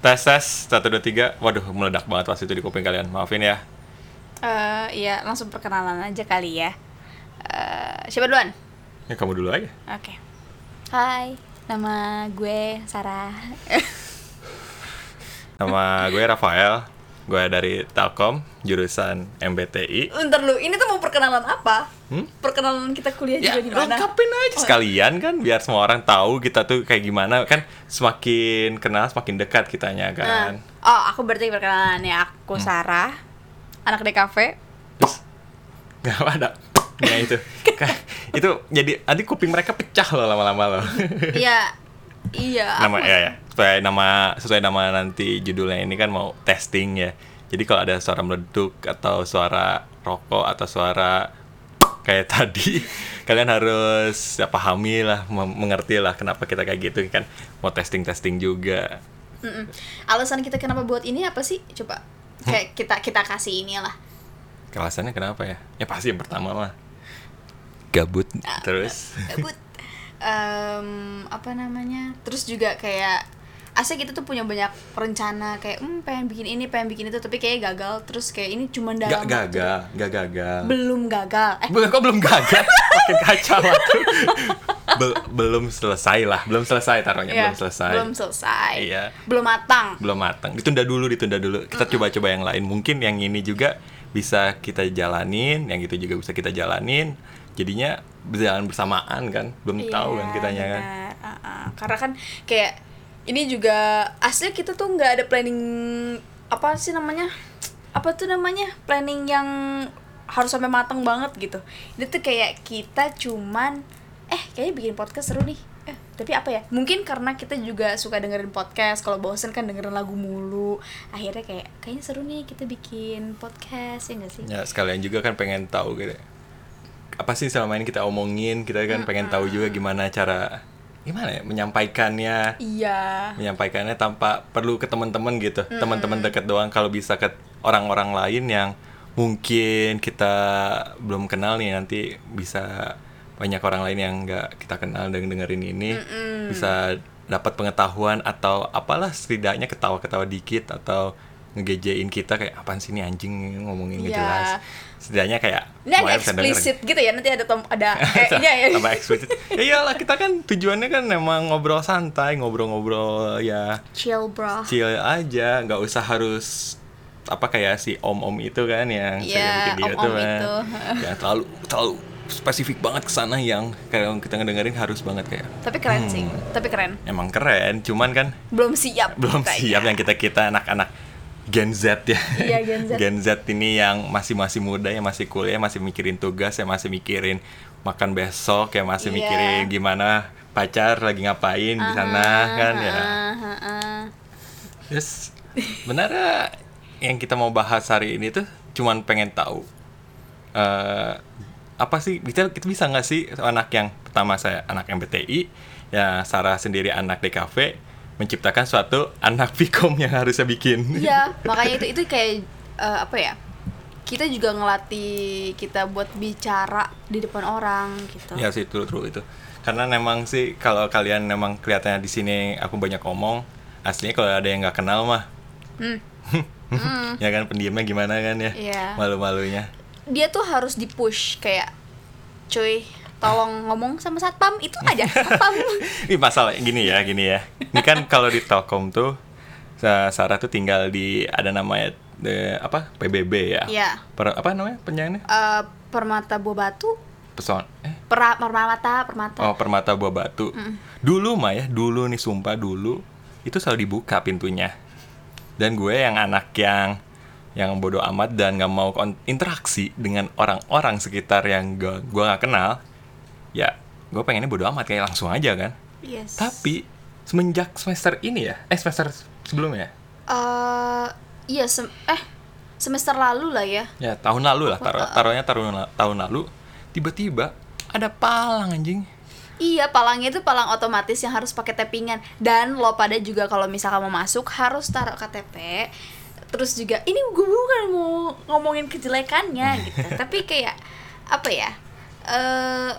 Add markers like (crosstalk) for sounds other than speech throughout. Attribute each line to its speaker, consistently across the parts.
Speaker 1: Tes tes satu dua tiga. Waduh meledak banget pas itu di kuping kalian. Maafin ya.
Speaker 2: Eh, iya, langsung perkenalan aja kali ya. Eh, siapa duluan?
Speaker 1: Ya kamu dulu aja.
Speaker 2: Oke. Hai, nama gue Sarah. (laughs)
Speaker 1: Nama gue Rafael. Gue dari Telkom jurusan MBTI.
Speaker 2: Bentar lu, ini tuh mau perkenalan apa?
Speaker 1: Hmm?
Speaker 2: Perkenalan kita kuliah
Speaker 1: Ya
Speaker 2: juga di mana?
Speaker 1: lengkapin aja
Speaker 2: Oh,
Speaker 1: sekalian kan biar semua orang tahu kita tuh kayak gimana kan semakin kenal semakin dekat kitanya
Speaker 2: Nah,
Speaker 1: kan.
Speaker 2: oh, aku berarti perkenalan ya. Aku
Speaker 1: Hmm.
Speaker 2: Sarah, anak DKV.
Speaker 1: Terus nggak ada. Ya itu. Kayak- itu jadi nanti kuping mereka pecah loh lama-lama loh.
Speaker 2: Iya, iya.
Speaker 1: nama
Speaker 2: aku-
Speaker 1: ya ya sesuai nama sesuai nama nanti judulnya ini kan mau testing ya jadi kalau ada suara meleduk atau suara rokok atau suara kayak tadi (laughs) kalian harus ya, pahami lah mengerti lah kenapa kita kayak gitu kan mau testing testing juga
Speaker 2: Mm-mm. Alasan kita kenapa buat ini apa sih? Coba kayak kita kita kasih ini lah.
Speaker 1: alasannya kenapa ya ya pasti yang pertama mah gabut terus
Speaker 2: Gabut. (laughs) Em, apa namanya? Terus juga kayak asik kita tuh punya banyak rencana kayak hmm pengen bikin ini pengen bikin itu tapi kayak gagal terus kayak ini cuma
Speaker 1: gak
Speaker 2: dalam waktu-
Speaker 1: gagal gak gagal.
Speaker 2: Belum gagal. Eh.
Speaker 1: Bukan kok belum gagal? Makin kacau aku. Bel- belum selesai lah belum selesai taruhnya
Speaker 2: Iya,
Speaker 1: belum selesai.
Speaker 2: belum selesai.
Speaker 1: Iya.
Speaker 2: belum matang.
Speaker 1: Belum matang. Ditunda dulu ditunda dulu. Kita coba-coba yang lain. Mungkin yang ini juga bisa kita jalanin yang itu juga bisa kita jalanin. Jadinya berjalan bersamaan kan? Belum tahu kan
Speaker 2: Iya,
Speaker 1: kitanya kan.
Speaker 2: Ah, ah. karena kan kayak ini juga asli kita tuh nggak ada planning apa sih namanya? Apa tuh namanya? Planning yang harus sampai matang banget gitu. Itu tuh kayak kita cuman eh kayaknya bikin podcast seru nih. Eh tapi apa ya? Mungkin karena kita juga suka dengerin podcast kalau bosen kan dengerin lagu mulu. Akhirnya kayak kayaknya seru nih kita bikin podcast ya nggak sih?
Speaker 1: Ya sekalian juga kan pengen tahu gitu. Apa sih selama ini kita omongin? Kita kan pengen tahu juga gimana cara gimana ya? Menyampaikannya.
Speaker 2: Iya.
Speaker 1: Menyampaikannya tanpa perlu ke teman-teman gitu. Teman-teman dekat doang. Kalau bisa ke orang-orang lain yang mungkin kita belum kenal nih nanti bisa banyak orang lain yang nggak kita kenal dan dengerin ini. Bisa dapat pengetahuan atau apalah setidaknya ketawa-ketawa dikit atau ngegejein kita kayak apaan sih ini anjing ngomongin
Speaker 2: Iya.
Speaker 1: jelas setidaknya kayak
Speaker 2: ini agak eksplisit gitu ya nanti ada tom ada (laughs) eh, ya.
Speaker 1: tambah eksplisit ya iyalah kita kan tujuannya kan memang ngobrol santai ngobrol-ngobrol ya
Speaker 2: chill bro.
Speaker 1: chill aja nggak usah harus apa kayak si om om itu kan yang bikin video
Speaker 2: om-om
Speaker 1: tuh kan.
Speaker 2: itu.
Speaker 1: yang terlalu terlalu spesifik banget ke sana yang kayak kita ngedengerin harus banget kayak.
Speaker 2: Tapi keren sih tapi keren.
Speaker 1: Emang keren cuman kan
Speaker 2: belum siap
Speaker 1: belum
Speaker 2: kayaknya.
Speaker 1: siap yang kita kita anak-anak Gen Z ya
Speaker 2: Iya, Gen Z.
Speaker 1: ini yang masih masih muda ya masih kuliah masih mikirin tugas ya masih mikirin makan besok ya masih
Speaker 2: Iya.
Speaker 1: mikirin gimana pacar lagi ngapain di sana kan ya
Speaker 2: aha, aha.
Speaker 1: Terus sebenarnya yang kita mau bahas hari ini tuh cuman pengen tahu eh apa sih kita kita bisa nggak sih anak yang pertama saya anak MBTI ya Sarah sendiri anak DKV menciptakan suatu anak Vkom yang harusnya bikin.
Speaker 2: Iya (laughs) makanya itu itu kayak eh, apa ya kita juga ngelatih kita buat bicara di depan orang gitu.
Speaker 1: Ya sih true true itu. Karena memang sih kalau kalian memang kelihatannya di sini aku banyak ngomong aslinya kalau ada yang nggak kenal mah. (laughs)
Speaker 2: Hmm.
Speaker 1: ya kan pendiamnya gimana kan ya
Speaker 2: Iya.
Speaker 1: malu-malunya.
Speaker 2: Dia tuh harus di push kayak cuy tolong ngomong sama satpam itu aja satpam (laughs)
Speaker 1: Ini masalah gini ya, gini ya. Ini kan kalau di Telkom tuh Sa- Sarah tuh tinggal di ada namanya de, apa? PBB ya.
Speaker 2: Iya.
Speaker 1: Per, apa namanya penjaganya?
Speaker 2: Eh, permata buah batu
Speaker 1: Peson eh
Speaker 2: per permata permata
Speaker 1: oh Permata Buah Batu. Dulu mah ya, dulu nih sumpah dulu itu selalu dibuka pintunya. Dan gue yang anak yang yang bodoh amat dan nggak mau interaksi dengan orang-orang sekitar yang gue gue nggak kenal, ya gue pengennya bodoh amat kayak langsung aja kan.
Speaker 2: yes
Speaker 1: Tapi semenjak semester ini ya, eh semester sebelumnya,
Speaker 2: eh iya sem eh semester lalu lah ya
Speaker 1: ya tahun lalu lah, taruh taruhnya tahun tahun lalu, tiba-tiba ada palang anjing.
Speaker 2: Iya, palangnya itu palang otomatis yang harus pakai tappingan. Dan lo pada juga kalau misalkan mau masuk harus taruh KTP. Terus juga ini gue bukan mau ngomongin kejelekannya gitu. (laughs) Tapi kayak apa ya? Eh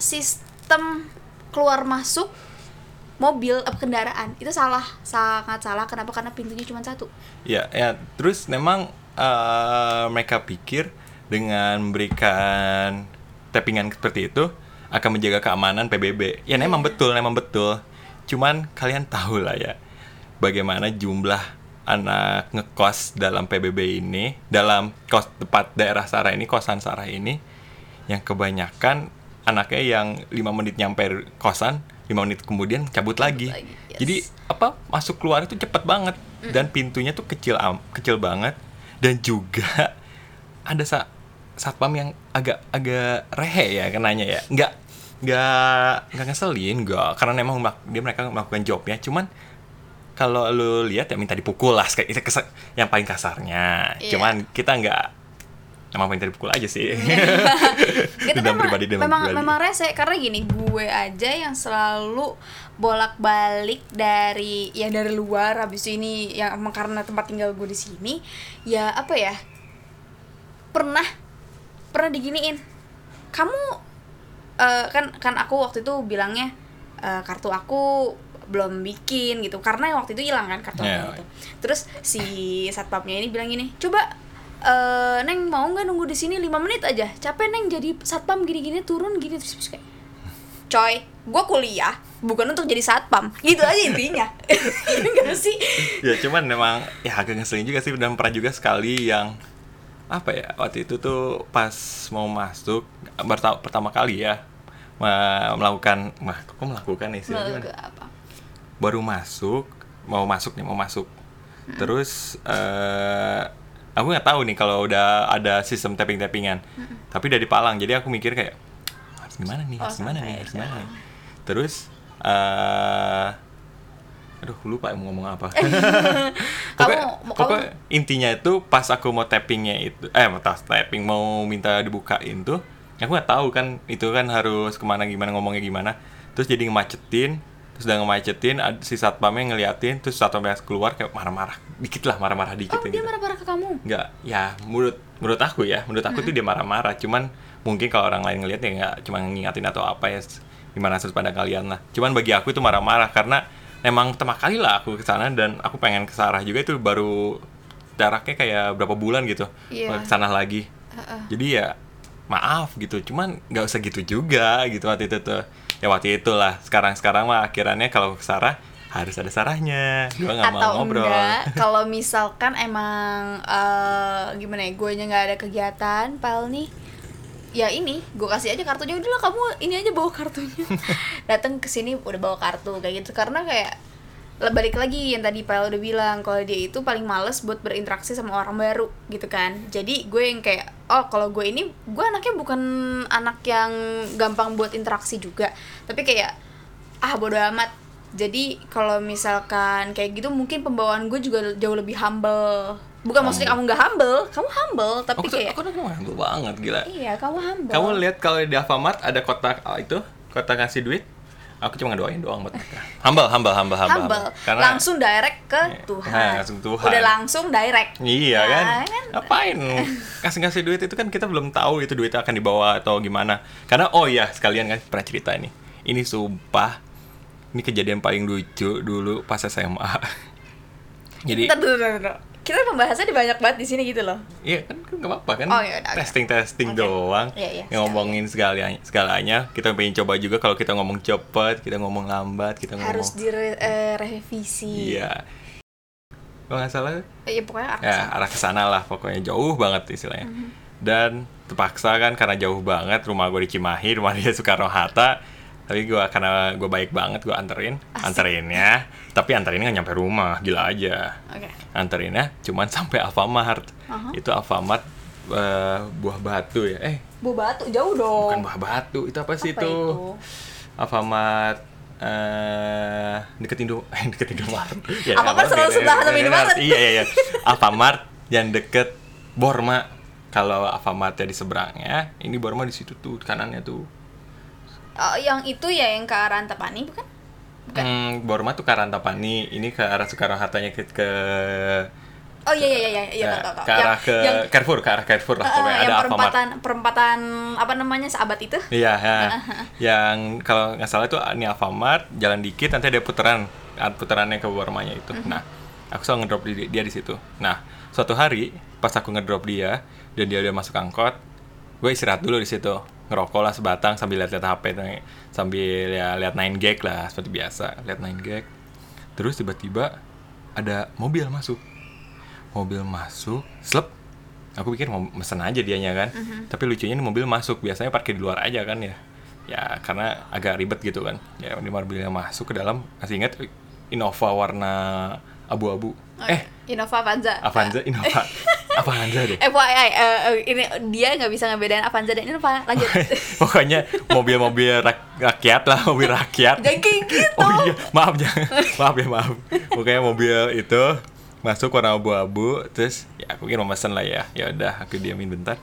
Speaker 2: sistem keluar masuk mobil apa kendaraan itu salah sangat salah kenapa karena pintunya cuma satu
Speaker 1: Ya, ya. Terus memang eh, mereka pikir dengan memberikan tappingan seperti itu akan menjaga keamanan PBB. Ya, memang betul, memang betul. Cuman kalian tahu lah ya bagaimana jumlah anak ngekos dalam PBB ini, dalam kos tempat daerah Sarah ini, kosan Sarah ini, yang kebanyakan anaknya yang lima menit nyampe kosan, lima menit kemudian cabut lagi.
Speaker 2: lagi, yes.
Speaker 1: Jadi apa masuk keluar itu cepet banget. Dan pintunya tuh kecil am kecil banget. Dan juga (laughs) ada sa satpam yang agak agak rehe ya kenanya ya. Nggak nggak nggak ngeselin nggak karena memang dia mereka melakukan jobnya. Cuman kalau lu lihat ya minta dipukul lah kayak yang paling kasarnya.
Speaker 2: Iya.
Speaker 1: cuman kita nggak emang minta dipukul aja sih (laughs) Dendam
Speaker 2: memang,
Speaker 1: pribadi,
Speaker 2: memang,
Speaker 1: pribadi.
Speaker 2: memang rese karena gini gue aja yang selalu bolak-balik dari ya dari luar habis ini yang emang karena tempat tinggal gue di sini ya apa ya pernah pernah diginiin kamu eh, kan kan aku waktu itu bilangnya eh, kartu aku belum bikin gitu karena waktu itu hilang kan kartu aku
Speaker 1: Iya.
Speaker 2: gitu terus si satpamnya ini bilang gini coba eh, neng mau nggak nunggu di sini lima menit aja? Capek neng jadi satpam gini-gini turun gini terus terus kayak coy gue kuliah bukan untuk jadi satpam. Gitu aja intinya. (laughs) Enggak sih?
Speaker 1: Ya cuman memang ya agak ngeselin juga sih dan pernah juga sekali yang apa ya waktu itu tuh pas mau masuk berta- pertama kali ya me- melakukan mah kok melakukan nih sih?
Speaker 2: Apa?
Speaker 1: Baru masuk mau masuk nih mau masuk. Terus eh aku nggak tahu nih kalau udah ada sistem tapping tappingan tapi dari Palang jadi aku mikir kayak harus gimana nih
Speaker 2: Oh,
Speaker 1: harus gimana nih harus gimana nih? Terus eh aduh lupa mau ngomong apa. (laughs) Pokoknya,
Speaker 2: Kamu-
Speaker 1: pokoknya intinya itu pas aku mau tappingnya itu eh mau tas tapping mau minta dibukain tuh aku nggak tahu kan itu kan harus ke mana gimana ngomongnya gimana. Terus jadi ngemacetin terus udah ngemacetin si satpamnya ngeliatin terus satpamnya keluar kayak marah-marah. Dikit lah marah-marah dikit
Speaker 2: oh
Speaker 1: ya
Speaker 2: dia
Speaker 1: gitu.
Speaker 2: marah-marah ke kamu?
Speaker 1: Nggak ya menurut menurut aku ya menurut aku tuh dia marah-marah. Cuman mungkin kalau orang lain ngeliat ya nggak cuma ngingatin atau apa ya gimana sudut pandang kalian lah. Cuman bagi aku itu marah-marah karena memang pertama kali lah aku ke sana dan aku pengen ke Sarah juga itu baru jaraknya kayak berapa bulan gitu.
Speaker 2: Iya.
Speaker 1: ke sana lagi. Jadi ya maaf gitu cuman nggak usah gitu juga gitu waktu itu tuh ya waktu itulah. Sekarang sekarang mah akhirannya kalau ke Sarah harus ada sarahnya. Gue nggak mau
Speaker 2: atau
Speaker 1: ngobrol.
Speaker 2: enggak (laughs) kalau misalkan emang eh, gimana ya gue nya nggak ada kegiatan pal nih ya ini gue kasih aja kartunya. Udah lah kamu ini aja bawa kartunya. (laughs) Datang ke sini udah bawa kartu kayak gitu. Karena kayak balik lagi yang tadi Pal udah bilang kalau dia itu paling males buat berinteraksi sama orang baru gitu kan. Jadi gue yang kayak oh kalau gue ini gue anaknya bukan anak yang gampang buat interaksi juga. Tapi kayak ah bodo amat. Jadi kalau misalkan kayak gitu mungkin pembawaan gue juga jauh lebih humble. Bukan maksudnya kamu nggak humble kamu humble tapi
Speaker 1: aku
Speaker 2: kayak
Speaker 1: aku tuh humble banget gila.
Speaker 2: Iya kamu humble.
Speaker 1: Kamu lihat kalau di Alfamart ada kotak ah, itu, kotak ngasih duit. Aku cuma ngedoain doang buat mereka. Humble, humble, humble, humble.
Speaker 2: humble
Speaker 1: Karena
Speaker 2: langsung direct ke
Speaker 1: Iya.
Speaker 2: Tuhan.
Speaker 1: Nah, langsung Tuhan.
Speaker 2: udah langsung direct
Speaker 1: Iya
Speaker 2: Ya,
Speaker 1: kan? Ngapain? Kasih ngasih duit itu kan kita belum tahu itu duitnya akan dibawa atau gimana. Karena oh ya sekalian kan pernah cerita nih. Ini sumpah ini kejadian paling lucu dulu pas SMA. (laughs) Jadi.
Speaker 2: Kita pembahasannya banyak banget di sini gitu loh.
Speaker 1: Iya kan kan nggak apa-apa kan?
Speaker 2: Oh, iya, oke.
Speaker 1: testing testing
Speaker 2: Oke.
Speaker 1: doang.
Speaker 2: Iya, iya,
Speaker 1: ngomongin segalanya segalanya. Kita pengen coba juga kalau kita ngomong cepet kita ngomong lambat kita ngomong
Speaker 2: harus direvisi
Speaker 1: iya. Kalau nggak salah
Speaker 2: iya pokoknya arah
Speaker 1: ya arah ke sana lah pokoknya jauh banget istilahnya.
Speaker 2: Mhm.
Speaker 1: dan terpaksa kan karena jauh banget rumah gue di Cimahi rumah dia Soekarno Hatta tapi gue karena gue baik banget gue anterin.
Speaker 2: Asik.
Speaker 1: anterinnya tapi anterinnya nggak nyampe rumah gila aja.
Speaker 2: Oke.
Speaker 1: Anterinnya cuman (laughs) sampai Alfamart.
Speaker 2: Aha.
Speaker 1: itu Alfamart eh, buah batu ya. Eh.
Speaker 2: Bu batu jauh dong.
Speaker 1: Bukan buah batu itu apa sih
Speaker 2: Apa
Speaker 1: itu?
Speaker 2: itu?
Speaker 1: Alfamart eh deket Indo (laughs) eh deket Indomaret. (laughs) Ya,
Speaker 2: Alfamart
Speaker 1: apa,
Speaker 2: selalu sebelahan sama Indomaret.
Speaker 1: iya iya iya. Alfamart yang deket Borma. Kalau Alfamart di seberangnya ini Borma di situ tuh kanannya tuh
Speaker 2: Oh, yang itu ya yang ke arah Antapani bukan bukan
Speaker 1: Hmm, Borma tuh ke arah Antapani, ini ke arah Soekarno Hattanya ke, ke
Speaker 2: Oh iya iya iya iya
Speaker 1: Nah,
Speaker 2: tahu tahu tahu.
Speaker 1: ke arah ke
Speaker 2: yang,
Speaker 1: Carrefour ke arah Carrefour lah
Speaker 2: eh,
Speaker 1: pokoknya
Speaker 2: yang
Speaker 1: ada Alfamart
Speaker 2: perempatan perempatan apa namanya sahabat itu?
Speaker 1: Iya, ya. yang kalau nggak salah itu ini Alfamart, jalan dikit nanti ada putaran, ah, putarannya ke bawah rumahnya itu. Nah, aku selalu ngedrop di, dia di situ. Nah, suatu hari pas aku ngedrop dia dan dia udah masuk angkot, gue istirahat dulu di situ, ngerokok lah sebatang sambil lihat-lihat HP, sambil ya lihat 9 gag lah seperti biasa, lihat 9 gag. Terus tiba-tiba ada mobil masuk, mobil masuk, slep, aku pikir mau mesen aja dianya kan. Tapi lucunya ini mobil masuk biasanya parkir di luar aja kan ya. Ya karena agak ribet gitu kan. Ya ini mobilnya masuk ke dalam masih ingat Innova warna abu-abu.
Speaker 2: Oh,
Speaker 1: eh.
Speaker 2: Innova Avanza.
Speaker 1: Avanza (laughs) Innova. Avanza deh.
Speaker 2: FYI, eh, eh, ini dia nggak bisa ngebedain Avanza dan Innova. Lanjut. (laughs)
Speaker 1: pokoknya mobil-mobil rak- rakyat lah mobil rakyat.
Speaker 2: Jangan kayak gitu.
Speaker 1: oh iya maaf jangan. Maaf ya maaf. Pokoknya mobil itu masuk warna abu-abu terus ya aku kira mesen lah ya. Ya udah aku diamin bentar.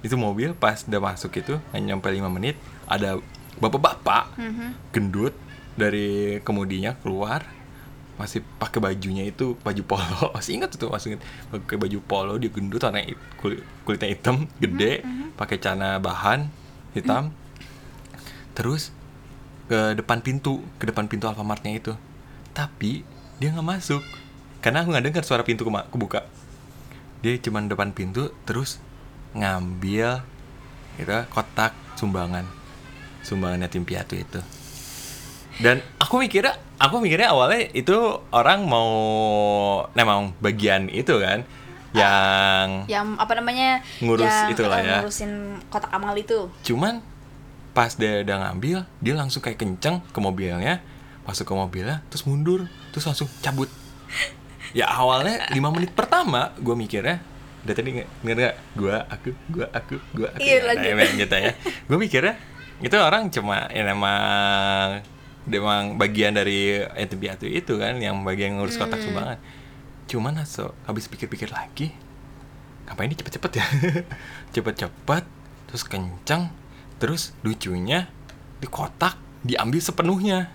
Speaker 1: Itu mobil pas udah masuk itu hanya nyampe 5 menit ada bapak-bapak gendut dari kemudinya keluar masih pakai bajunya itu baju polo. (laughs) Masih ingat tuh masih ingat. Pakai baju polo dia gendut warna it- kulit, kulitnya hitam gede pakai celana bahan hitam. Terus ke depan pintu ke depan pintu Alfamartnya itu. Tapi dia nggak masuk. Karena aku nggak dengar suara pintu kema- kebuka. Dia cuman depan pintu terus ngambil gitu kotak sumbangan. Sumbangan yatim piatu itu. Dan aku mikirnya aku mikirnya awalnya itu orang mau memang bagian itu kan yang
Speaker 2: Yang apa namanya?
Speaker 1: Ngurus
Speaker 2: yang,
Speaker 1: itulah
Speaker 2: eh,
Speaker 1: ya.
Speaker 2: Ngurusin kotak amal itu.
Speaker 1: cuman pas dia udah ngambil dia langsung kayak kenceng ke mobilnya masuk ke mobilnya terus mundur terus langsung cabut ya awalnya lima menit pertama gue mikirnya udah tadi nggak nggak nggak gue aku gue aku gue aku
Speaker 2: Iya,
Speaker 1: ya, nah, emang gitu ya gue mikirnya itu orang cuma ya memang memang bagian dari piatu itu kan yang bagian ngurus kotak sumbangan. Cuman so, habis pikir-pikir lagi ngapain ini cepet-cepet ya? (laughs) Cepet-cepet terus kencang terus lucunya di kotak diambil sepenuhnya.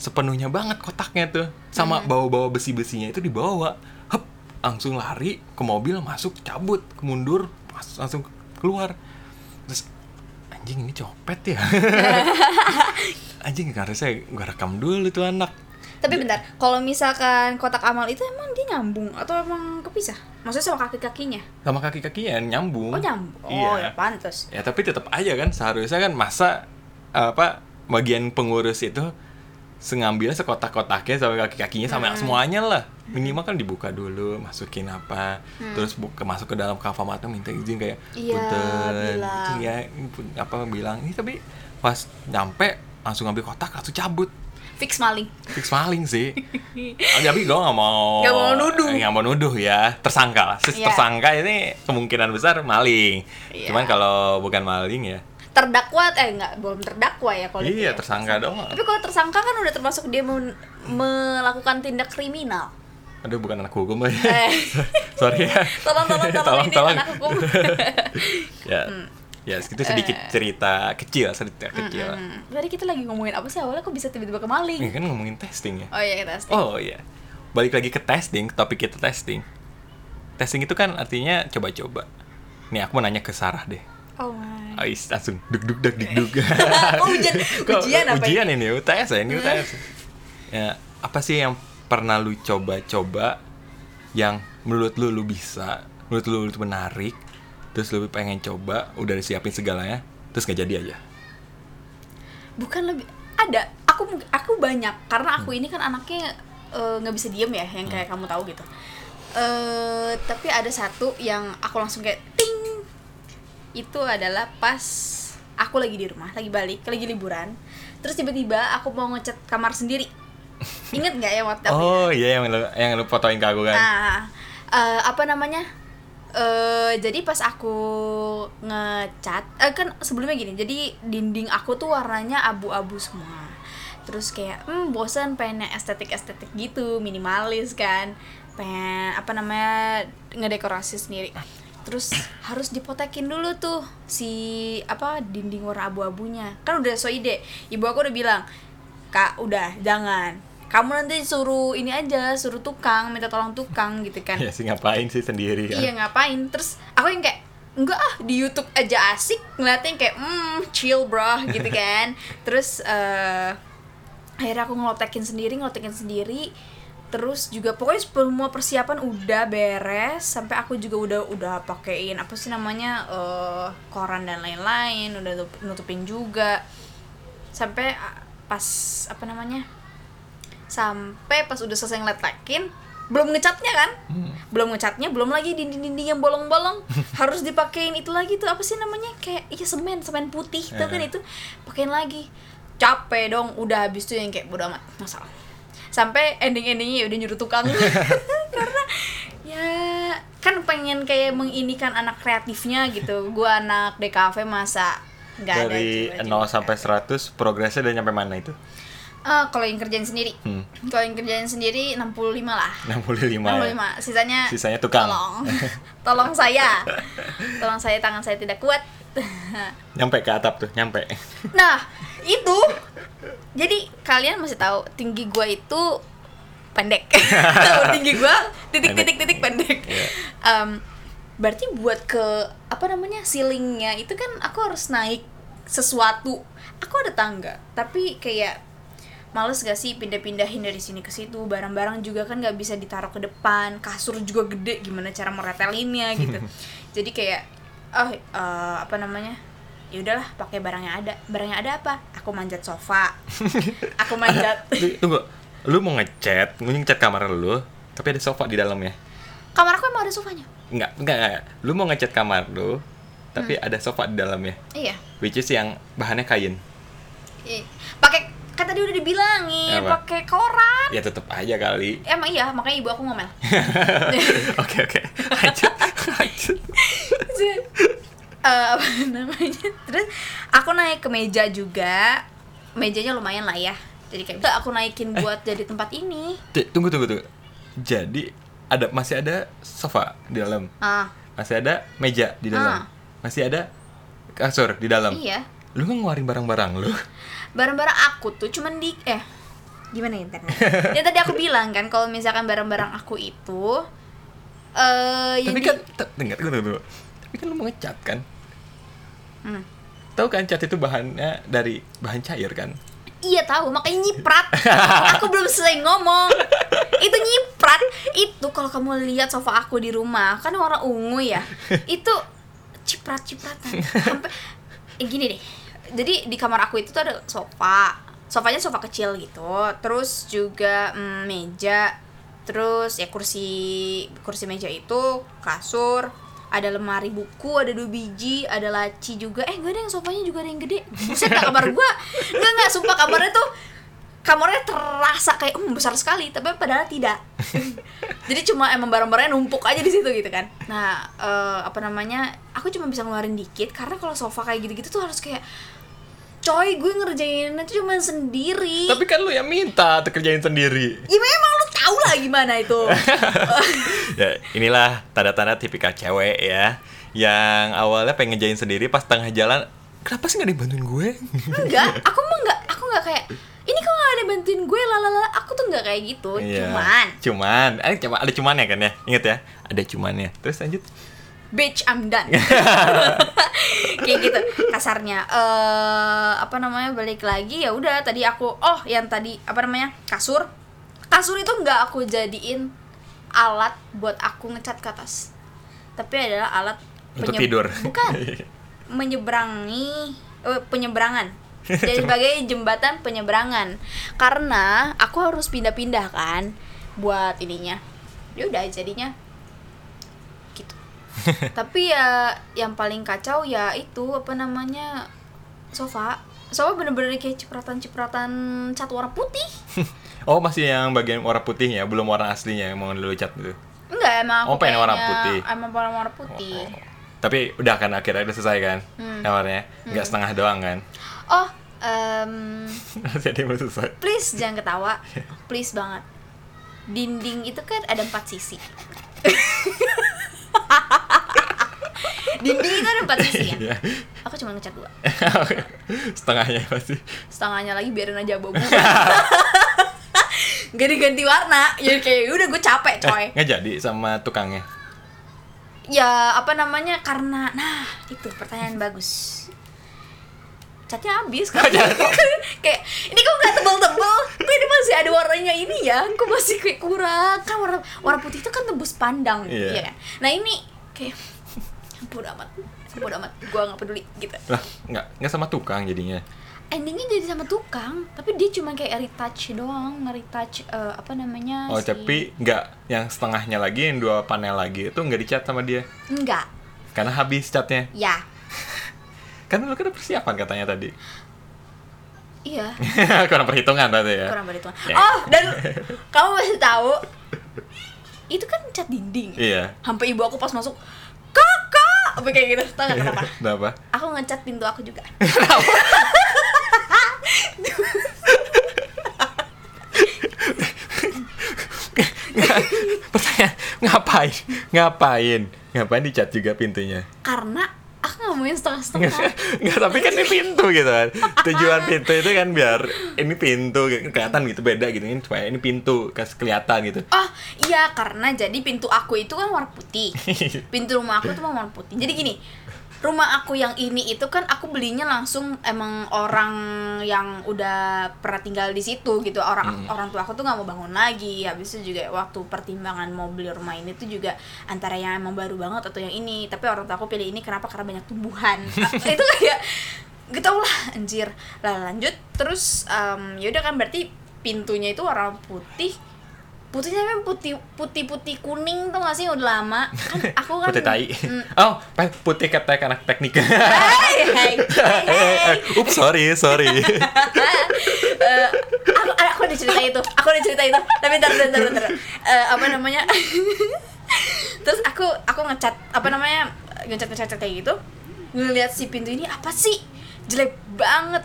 Speaker 1: Sepenuhnya banget kotaknya tuh. Sama bawa-bawa besi-besinya itu dibawa. Hep langsung lari ke mobil masuk cabut mundur mas- langsung keluar. Terus anjing ini copet ya (laughs) (laughs) anjing karena saya gak rekam dulu tuh anak
Speaker 2: Tapi bentar, kalau misalkan kotak amal itu emang dia nyambung atau emang kepisah? Maksudnya sama kaki-kakinya?
Speaker 1: sama kaki-kakinya nyambung
Speaker 2: Oh nyambung. Oh
Speaker 1: iya
Speaker 2: ya pantas.
Speaker 1: ya tapi tetap aja kan seharusnya kan masa apa bagian pengurus itu sengambil sekotak-kotaknya sama kaki-kakinya sama
Speaker 2: Hmm.
Speaker 1: semuanya lah minimal kan dibuka dulu masukin apa
Speaker 2: Hmm.
Speaker 1: terus buka masuk ke dalam kafamata minta izin kayak
Speaker 2: Iya,
Speaker 1: punten iya apa bilang ini tapi pas nyampe langsung ngambil kotak langsung cabut
Speaker 2: Fix maling.
Speaker 1: fix maling sih (laughs) tapi gue nggak mau
Speaker 2: Nggak mau nuduh.
Speaker 1: nggak mau nuduh ya tersangka lah
Speaker 2: Iya.
Speaker 1: tersangka ini kemungkinan besar maling
Speaker 2: Iya.
Speaker 1: cuman kalau bukan maling ya
Speaker 2: Terdakwa eh enggak belum terdakwa ya kalau
Speaker 1: iya
Speaker 2: ya.
Speaker 1: tersangka doang
Speaker 2: Tapi kalau tersangka kan udah termasuk dia men- melakukan tindak kriminal.
Speaker 1: aduh bukan anak hukum ya
Speaker 2: Eh. (laughs)
Speaker 1: sorry ya
Speaker 2: Tolong tolong tolong, (laughs) ini anak hukum.
Speaker 1: ya ya itu sedikit cerita kecil cerita kecil.
Speaker 2: Hmm. Tadi kita lagi ngomongin apa sih awalnya? Kok bisa tiba-tiba ke maling?
Speaker 1: ini kan ngomongin testing ya?
Speaker 2: Oh iya testing.
Speaker 1: oh iya. Balik lagi ke testing topik kita testing. Testing itu kan artinya coba-coba. Nih aku mau nanya ke Sarah deh.
Speaker 2: Oh my.
Speaker 1: Ais langsung duk duk duk duk duk. (laughs)
Speaker 2: Oh, ujian-
Speaker 1: Kok
Speaker 2: ujian apa
Speaker 1: Ujian ini? UTS ya, ini UTS. Ya, apa sih yang pernah lu coba-coba yang menurut lu lu bisa, menurut lu itu menarik, terus lu pengen coba, udah disiapin segalanya, terus nggak jadi aja.
Speaker 2: bukan lebih ada aku aku banyak karena aku ini kan anaknya eh, nggak bisa diem ya yang kayak kamu tahu gitu eh tapi ada satu yang aku langsung kayak ting itu adalah pas aku lagi di rumah lagi balik lagi liburan terus tiba-tiba aku mau ngecat kamar sendiri inget nggak ya waktu
Speaker 1: Oh iya yang lu, yang lu fotoin ke aku kan.
Speaker 2: Nah, eh, apa namanya? Eh jadi pas aku ngecat, eh, kan sebelumnya gini, jadi dinding aku tuh warnanya abu-abu semua. Terus kayak, hmm bosan pengen yang estetik-estetik gitu, minimalis kan. Pengen apa namanya ngedekorasi sendiri. Terus harus dipotekin dulu tuh si apa dinding warna abu-abunya. Kan udah so ide. Ibu aku udah bilang, "Kak, udah jangan. Kamu nanti suruh ini aja suruh tukang minta tolong tukang gitu kan.
Speaker 1: Ya sih ngapain sih sendiri kan?
Speaker 2: Iya ngapain? Terus aku yang kayak enggak ah di YouTube aja asik ngeliatin kayak hmm chill bro gitu (laughs) kan. Terus eh akhirnya aku ngelotekin sendiri ngelotekin sendiri. Terus juga pokoknya semua persiapan udah beres sampai aku juga udah udah pakein apa sih namanya eh koran dan lain-lain udah nutup- nutupin juga. Sampai ah, pas apa namanya sampai pas udah selesai ngeletakin belum ngecatnya kan?
Speaker 1: Hmm.
Speaker 2: belum ngecatnya belum lagi dinding-dinding yang bolong-bolong. (laughs) Harus dipakein itu lagi tuh apa sih namanya? Kayak iya semen semen putih tuh kan
Speaker 1: Eh.
Speaker 2: itu. Pakein lagi. Capek dong udah habis tuh yang kayak bodo amat masalah. Sampai ending-endingnya ya udah nyuruh tukang. (laughs) (laughs) Karena ya kan pengen kayak menginikan anak kreatifnya gitu. Gua anak DKV masa ada
Speaker 1: dari
Speaker 2: jiwa-jiwa
Speaker 1: 0 sampai 100 progresnya udah nyampe mana itu
Speaker 2: Eh, kalau yang kerjain sendiri.
Speaker 1: Hmm.
Speaker 2: kalau yang kerjain sendiri 65 lah.
Speaker 1: 65 ya.
Speaker 2: 65 sisanya
Speaker 1: Sisanya tukang.
Speaker 2: tolong. (laughs) Tolong saya. Tolong saya tangan saya tidak kuat. (laughs)
Speaker 1: Nyampe ke atap tuh nyampe.
Speaker 2: Nah itu. Jadi kalian masih tahu tinggi gua itu pendek. (laughs) Tinggi gua? Titik titik titik pendek.
Speaker 1: Iya.
Speaker 2: Em, berarti buat ke apa namanya ceilingnya itu kan aku harus naik sesuatu. Aku ada tangga tapi kayak males gak sih pindah-pindahin dari sini ke situ? Barang-barang juga kan nggak bisa ditaruh ke depan. Kasur juga gede. Gimana cara meretelinnya (laughs) gitu. Jadi kayak oh eh, apa namanya? Ya udahlah pakai barang yang ada. Barang yang ada apa? Aku manjat sofa. (laughs) Aku manjat. (laughs)
Speaker 1: Tunggu lu mau ngecat mau ngecat kamar lu tapi ada sofa di dalamnya?
Speaker 2: Kamar aku emang ada sofanya?
Speaker 1: Enggak, enggak, enggak. Lu mau ngecat kamar lu, tapi ada sofa di dalamnya.
Speaker 2: iya.
Speaker 1: Which is yang bahannya kain.
Speaker 2: Iya. pakai kan tadi udah dibilangin pakai koran
Speaker 1: Ya tetep aja kali.
Speaker 2: emang iya makanya ibu aku ngomel (laughs)
Speaker 1: Oke, oke. Lanjut. Lanjut.
Speaker 2: Eh, apa namanya terus aku naik ke meja juga mejanya lumayan lah ya jadi kayak "Udah, aku naikin buat jadi tempat ini
Speaker 1: Tunggu, tunggu, tunggu. Jadi ada masih ada sofa di dalam.
Speaker 2: ah
Speaker 1: Masih ada meja di dalam.
Speaker 2: Ah.
Speaker 1: Masih ada kasur di dalam.
Speaker 2: iya
Speaker 1: Lu nggak ngeluarin barang-barang lu? (laughs)
Speaker 2: barang-barang aku tuh cuman di eh gimana ya ntar (laughs) ya tadi aku bilang kan kalau misalkan barang-barang aku itu eh yang
Speaker 1: Tapi kan, tunggu, tunggu, tunggu. Tapi kan lu mau ngecat kan?
Speaker 2: Hmm.
Speaker 1: Tahu kan cat itu bahannya dari bahan cair kan?
Speaker 2: Iya tahu, makanya nyiprat. aku belum selesai ngomong. Itu nyiprat. Itu kalau kamu lihat sofa aku di rumah, kan warna ungu ya. (laughs) Itu ciprat-cipratan. Sampai eh, gini deh. Jadi di kamar aku itu tuh ada sofa. Sofanya sofa kecil gitu. Terus juga mm, meja. Terus ya kursi kursi meja itu, kasur, ada lemari buku, ada dua biji, ada laci juga. Eh, gak ada yang sofanya juga ada yang gede. Buset dah kamar gua. Enggak enggak, sumpah kamarnya tuh kamarnya terasa kayak um besar sekali, tapi padahal tidak. (laughs) Jadi cuma emang barang-barangnya numpuk aja di situ gitu kan. Nah, eh, apa namanya? Aku cuma bisa ngeluarin dikit karena kalau sofa kayak gitu-gitu tuh harus kayak coy gue ngerjainnya tuh cuma sendiri.
Speaker 1: Tapi kan lu yang minta tuh kerjain sendiri.
Speaker 2: ya memang lu tau lah gimana itu. (laughs)
Speaker 1: Ya inilah tanda-tanda tipikal cewek ya yang awalnya pengen ngejain sendiri pas tengah jalan kenapa sih nggak dibantuin gue?
Speaker 2: Enggak aku mah enggak aku enggak kayak ini kok gak ada bantuin gue lalala aku tuh enggak kayak gitu
Speaker 1: Iya.
Speaker 2: cuman.
Speaker 1: cuman. Ada cuma ada cumannya kan ya? Inget ya ada cumannya. Terus lanjut
Speaker 2: bitch I'm done. (laughs) (laughs) Kayak gitu kasarnya. Eh apa namanya balik lagi ya udah tadi aku oh yang tadi apa namanya kasur. Kasur itu nggak aku jadiin alat buat aku ngecat ke atas. Tapi adalah alat
Speaker 1: Untuk tidur.
Speaker 2: bukan. (laughs) Menyeberangi eh, penyeberangan. Jadi sebagai jembatan penyeberangan. Karena aku harus pindah-pindah kan buat ininya. Ya udah jadinya tapi ya yang paling kacau ya itu apa namanya sofa. Sofa bener-bener kayak cipratan-cipratan cat warna putih. (laughs)
Speaker 1: Oh masih yang bagian warna putihnya belum warna aslinya yang mau lu cat gitu
Speaker 2: enggak emang aku
Speaker 1: Oh, pengen warna putih.
Speaker 2: emang warna warna putih.
Speaker 1: Oh. tapi udah kan akhirnya udah selesai kan?
Speaker 2: Hmm.
Speaker 1: kamarnya? Nggak setengah doang kan?
Speaker 2: Oh em, (laughs)
Speaker 1: jadi belum selesai.
Speaker 2: please jangan ketawa. (laughs) Please banget. Dinding itu kan ada empat sisi dinding itu ada empat sisi ya?
Speaker 1: Iya.
Speaker 2: aku cuma ngecat dua. (laughs)
Speaker 1: Setengahnya pasti.
Speaker 2: Setengahnya lagi biarin aja bobo. (laughs) Gak diganti warna. Ya kayak udah gue capek coy.
Speaker 1: Eh, nggak jadi sama tukangnya.
Speaker 2: ya apa namanya? Karena nah itu pertanyaan bagus. Catnya habis kan? (laughs) Kayak ini kok nggak tebel-tebel? Kok ini masih ada warnanya ini ya? Kok masih kayak kurang? Kan warna warna putih itu kan tembus pandang
Speaker 1: Iya.
Speaker 2: iya kan? Nah ini kayak bodo amat bodo amat gue nggak peduli gitu
Speaker 1: Lah, nggak nggak sama tukang jadinya.
Speaker 2: endingnya jadi sama tukang tapi dia cuma kayak retouch doang nge-retouch eh, apa namanya
Speaker 1: Oh,
Speaker 2: si-
Speaker 1: tapi nggak yang setengahnya lagi, yang dua panel lagi itu nggak dicat sama dia.
Speaker 2: enggak
Speaker 1: Karena habis catnya.
Speaker 2: ya (laughs)
Speaker 1: Kan lu kan persiapan katanya tadi.
Speaker 2: iya (laughs)
Speaker 1: Kurang perhitungan berarti ya.
Speaker 2: kurang berhitungan
Speaker 1: Ya.
Speaker 2: oh dan (laughs) kamu masih tahu itu kan cat dinding
Speaker 1: Iya.
Speaker 2: sampai ibu aku pas masuk kakak apa kayak gitu tau gak kenapa (laughs)
Speaker 1: Kenapa?
Speaker 2: aku ngecat pintu aku juga (laughs)
Speaker 1: Pertanyaan, ngapain? Ngapain? Ngapain dicat juga pintunya?
Speaker 2: karena aku nggak mau yang setengah-setengah
Speaker 1: Nggak, tapi kan ini pintu gitu kan. Tujuan pintu itu kan biar Ini pintu, kelihatan gitu, beda gitu. Ini Supaya ini pintu, kasih kelihatan gitu.
Speaker 2: Oh iya karena jadi pintu aku itu kan warna putih. (laughs) Pintu rumah aku tuh warna putih. Jadi gini rumah aku yang ini itu kan aku belinya langsung emang orang yang udah pernah tinggal di situ gitu. Orang orang tua aku tuh nggak mau bangun lagi. Habis itu juga waktu pertimbangan mau beli rumah ini tuh juga antara yang emang baru banget atau yang ini. Tapi orang tua aku pilih ini kenapa? Karena banyak tumbuhan. (laughs) Itu kayak gitu lah anjir. Lah lanjut terus em, ya udah kan berarti pintunya itu warna putih putihnya memang putih putih putih kuning tuh gak sih? Udah lama. Kan (laughs) aku kan
Speaker 1: Putih tai.
Speaker 2: Mm. (laughs)
Speaker 1: Oh, putih kata anak teknik.
Speaker 2: Hai, hai, hai.
Speaker 1: Ups, sorry, sorry. (laughs)
Speaker 2: Eh, aku aku ada cerita itu. Aku ada cerita itu. Tapi ntar ntar ntar, ntar. Eh, apa namanya? Terus aku aku ngecat apa namanya? Ngecat ngecat ngecat kayak gitu. Ngeliat si pintu ini apa sih? Jelek banget.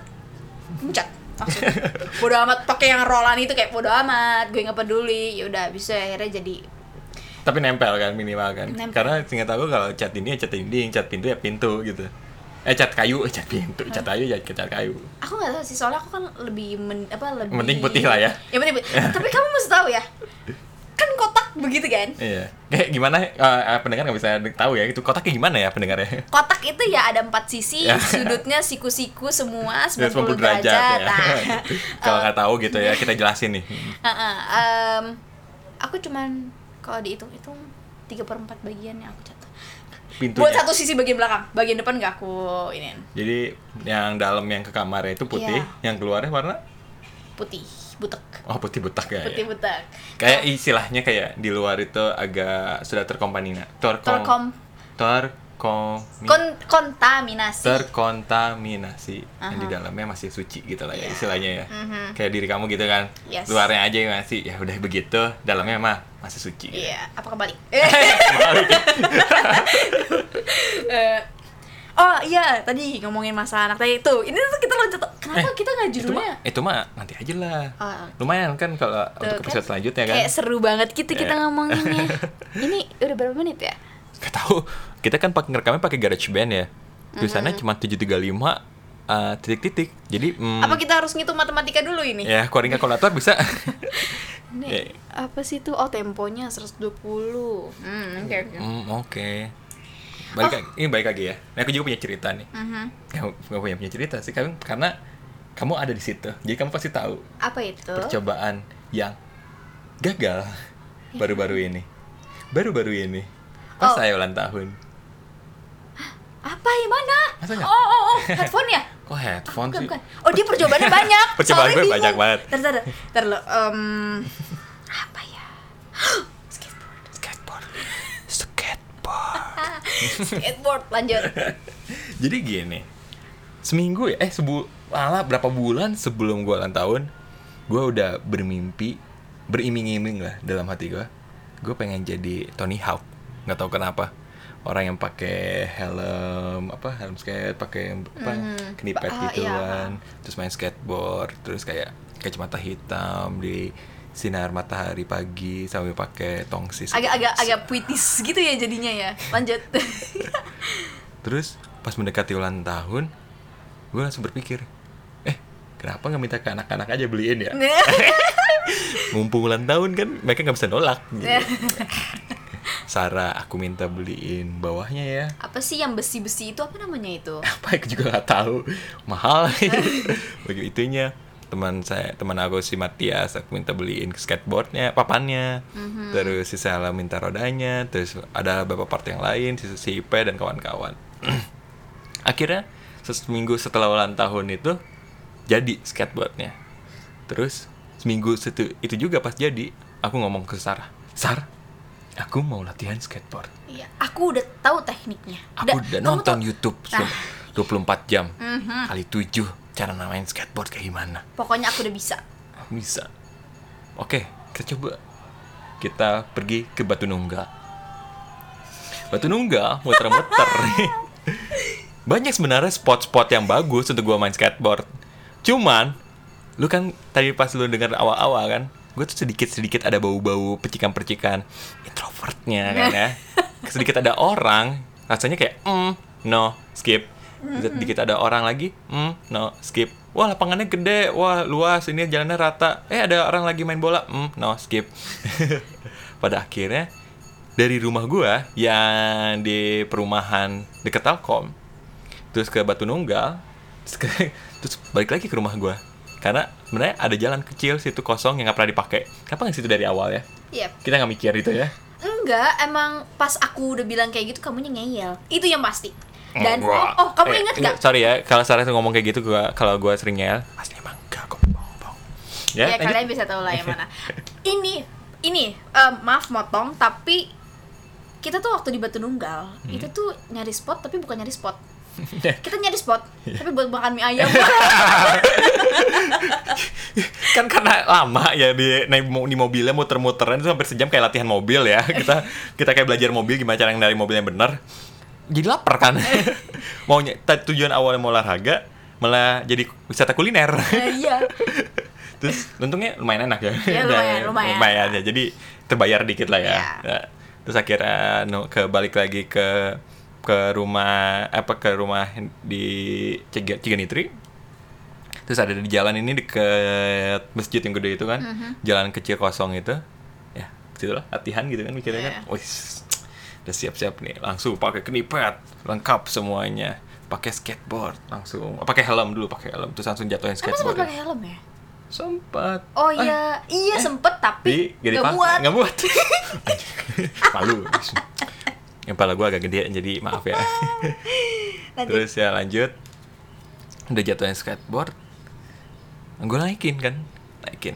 Speaker 2: Ngecat langsung bodo amat pakai yang rollan itu kayak bodo amat gue nggak peduli ya udah bisa akhirnya jadi
Speaker 1: Tapi nempel kan minimal kan
Speaker 2: Nempel.
Speaker 1: Karena singkat aku kalau cat ini ya cat dinding, cat pintu ya pintu gitu Eh cat kayu, eh cat pintu, cat kayu ya cat kayu
Speaker 2: aku nggak tahu sih soalnya aku kan lebih men, apa lebih
Speaker 1: penting putih lah ya.
Speaker 2: yang penting putih. tapi kamu mesti tahu ya kan kotak begitu kan?
Speaker 1: Iya. Kayak gimana, eh, eh, pendengar nggak bisa tahu ya Itu kotaknya gimana ya pendengarnya?
Speaker 2: Kotak itu ya ada empat sisi
Speaker 1: Ya.
Speaker 2: sudutnya siku-siku semua 90
Speaker 1: 90
Speaker 2: derajat,
Speaker 1: ya.
Speaker 2: Nah, (laughs)
Speaker 1: Kalau nggak tahu gitu ya, kita jelasin nih.
Speaker 2: Uh, uh, um, aku cuman kalau dihitung hitung tiga per empat bagian yang aku catat.
Speaker 1: Pintunya.
Speaker 2: Buat satu sisi bagian belakang bagian depan nggak aku ini
Speaker 1: Jadi yang dalam yang ke kamarnya itu putih,
Speaker 2: Iya.
Speaker 1: yang keluarnya warna?
Speaker 2: Putih butek
Speaker 1: oh putih butak ya.
Speaker 2: putih
Speaker 1: ya.
Speaker 2: butek
Speaker 1: Kayak istilahnya kayak di luar itu agak sudah terkompanina, terkom,
Speaker 2: terkom
Speaker 1: terkomi-
Speaker 2: kon kontaminasi
Speaker 1: terkontaminasi. Yang di dalamnya masih suci gitu lah ya
Speaker 2: Iya.
Speaker 1: istilahnya ya.
Speaker 2: Mhm.
Speaker 1: Kayak diri kamu gitu kan.
Speaker 2: Yes.
Speaker 1: Luarnya aja yang masih ya udah begitu, dalamnya mah masih suci. gitu.
Speaker 2: Iya, apa kembali? (laughs) (laughs) Eh, oh iya, tadi ngomongin masa anak tadi itu. Ini tuh kita loncat. Kenapa
Speaker 1: Eh,
Speaker 2: kita nggak
Speaker 1: itu mah,
Speaker 2: judulnya?
Speaker 1: itu mah nanti aja lah.
Speaker 2: Oh,
Speaker 1: Lumayan kan kalau
Speaker 2: Tuh,
Speaker 1: untuk
Speaker 2: kan
Speaker 1: episode selanjutnya kan.
Speaker 2: Kayak seru banget gitu kita
Speaker 1: Iya.
Speaker 2: ngomonginnya. (laughs) Ini udah berapa menit ya?
Speaker 1: Gak tahu. Kita kan pakai ngerekamnya pakai GarageBand ya. Tulisannya cuma 735 eh, titik-titik. Jadi mm,
Speaker 2: Apa kita harus ngitung matematika dulu ini?
Speaker 1: ya keluarin kalkulator bisa. (laughs)
Speaker 2: Ini
Speaker 1: Ya.
Speaker 2: apa sih tuh? Oh, temponya 120. Hmm, oke oke.
Speaker 1: Hmm, oke. Balik lagi- ini balik lagi ya. Nah, aku juga punya cerita nih. Kamu nggak punya punya cerita sih, kamu karena kamu ada di situ. Jadi kamu pasti tahu
Speaker 2: Apa itu?
Speaker 1: percobaan yang gagal baru-baru ini. Baru-baru ini. Pas
Speaker 2: Oh.
Speaker 1: saya ulang tahun.
Speaker 2: Apa yang mana?
Speaker 1: Masa nggak?
Speaker 2: Oh, oh, oh, (laughs) headphone ya?
Speaker 1: Kok headphone
Speaker 2: Bukan,
Speaker 1: sih?
Speaker 2: bukan. Oh, dia percobaannya (laughs) banyak.
Speaker 1: Percobaan gue banyak banget.
Speaker 2: Ntar, ntar lo. em, apa ya? (laughs) Skateboard.
Speaker 1: Skateboard. Skateboard.
Speaker 2: Lanjut. (laughs)
Speaker 1: Jadi gini, seminggu ya, eh sebu, malah berapa bulan sebelum gue ulang tahun, gue udah bermimpi, beriming-iming lah dalam hati gue, gue pengen jadi Tony Hawk, nggak tahu kenapa, orang yang pakai helm apa helm skate, pakai apa
Speaker 2: Mhm.
Speaker 1: knipet
Speaker 2: Ah,
Speaker 1: gitu
Speaker 2: iya.
Speaker 1: kan, terus main skateboard, terus kayak kacamata hitam di sinar matahari pagi sambil pakai tongsis
Speaker 2: Agak-agak agak puitis gitu ya jadinya ya. Lanjut. (laughs)
Speaker 1: Terus pas mendekati ulang tahun, gue langsung berpikir, eh kenapa nggak minta ke anak-anak aja beliin ya? (laughs) mumpung ulang tahun kan mereka nggak bisa nolak gitu. (laughs) Sarah aku minta beliin bawahnya ya
Speaker 2: apa sih yang besi-besi itu apa namanya itu
Speaker 1: apa aku juga nggak tahu mahal begitu itunya teman saya teman aku si Matias aku minta beliin skateboardnya papannya. Terus si Sela minta rodanya terus ada beberapa part yang lain si, si Ipe dan kawan-kawan. (clears throat) Akhirnya seminggu setelah ulang tahun itu jadi skateboardnya. Terus seminggu setu, itu juga pas jadi aku ngomong ke Sarah Sar aku mau latihan skateboard.
Speaker 2: Iya aku udah tahu tekniknya.
Speaker 1: Aku
Speaker 2: Da-
Speaker 1: udah nonton
Speaker 2: tuh-
Speaker 1: YouTube
Speaker 2: Nah.
Speaker 1: selama 24 jam
Speaker 2: Mhm.
Speaker 1: kali 7 cara main skateboard kayak gimana.
Speaker 2: pokoknya aku udah bisa
Speaker 1: Bisa. Oke, kita coba. Kita pergi ke Batu Nunggal. Batu Nunggal muter-muter. (laughs) Banyak sebenarnya spot-spot yang bagus untuk gua main skateboard. Cuman lu kan tadi pas lu dengar awal-awal kan, gue tuh sedikit-sedikit ada bau-bau percikan-percikan introvertnya kan ya. (laughs) Sedikit ada orang, rasanya kayak mm, no, skip. Sedikit ada orang lagi, mm, no, skip. Wah lapangannya gede, wah luas, ini jalannya rata. Eh ada orang lagi main bola, mm, no, skip. (laughs) Pada akhirnya dari rumah gua yang di perumahan deket Telkom, terus ke Batu Nunggal, terus, ke- (laughs) terus balik lagi ke rumah gua. Karena sebenarnya ada jalan kecil situ kosong yang nggak pernah dipakai. Kenapa nggak situ dari awal ya?
Speaker 2: iya
Speaker 1: Kita nggak mikir itu ya.
Speaker 2: enggak emang pas aku udah bilang kayak gitu kamunya ngeyel itu yang pasti dan oh, oh kamu
Speaker 1: Eh,
Speaker 2: ingat
Speaker 1: enggak,
Speaker 2: gak
Speaker 1: Sorry ya, kalau Sarah tuh ngomong kayak gitu gua kalau gua sering ngeyel, asli emang enggak kok bohong-bohong.
Speaker 2: ya,
Speaker 1: lanjut.
Speaker 2: kalian bisa tahu lah yang mana. (laughs) Ini ini eh, maaf motong tapi kita tuh waktu di Batu Nunggal
Speaker 1: Hmm.
Speaker 2: itu tuh nyari spot tapi bukan nyari spot. (laughs) Kita nyari spot (laughs) tapi buat makan mie ayam.
Speaker 1: Kan karena lama ya di naik di mobilnya muter-muteran itu hampir sejam kayak latihan mobil ya. Kita kita kayak belajar mobil gimana cara dari mobil yang benar jadi lapar kan? (laughs) Maunya ta- tujuan awalnya mau olahraga malah jadi wisata kuliner.
Speaker 2: Eh, iya. (laughs)
Speaker 1: Terus untungnya lumayan enak ya.
Speaker 2: Ya, lumayan, lumayan.
Speaker 1: ya jadi terbayar dikit lah ya.
Speaker 2: Iya.
Speaker 1: Nah, terus akhirnya no, ke balik lagi ke ke rumah apa ke rumah di Ciga- Ciganitri terus ada di jalan ini deket masjid yang gede itu kan.
Speaker 2: Mhm.
Speaker 1: jalan kecil kosong itu. Ya situ lah latihan gitu kan mikirnya kan.
Speaker 2: Iya.
Speaker 1: wis udah siap-siap nih langsung pakai knipet lengkap semuanya. Pakai skateboard langsung. Pakai helm dulu pakai helm. Terus langsung jatuhin
Speaker 2: emang
Speaker 1: skateboard
Speaker 2: pakai helm ya?
Speaker 1: Sempat.
Speaker 2: Oh
Speaker 1: Ah,
Speaker 2: iya iya sempet tapi
Speaker 1: tapi gak
Speaker 2: nggak muat.
Speaker 1: nggak muat. (laughs) (laughs) Malu. Yang pala gue agak gede jadi maaf ya.
Speaker 2: Lanjut.
Speaker 1: terus ya lanjut. Udah jatuhin skateboard. Gue naikin kan? Naikin.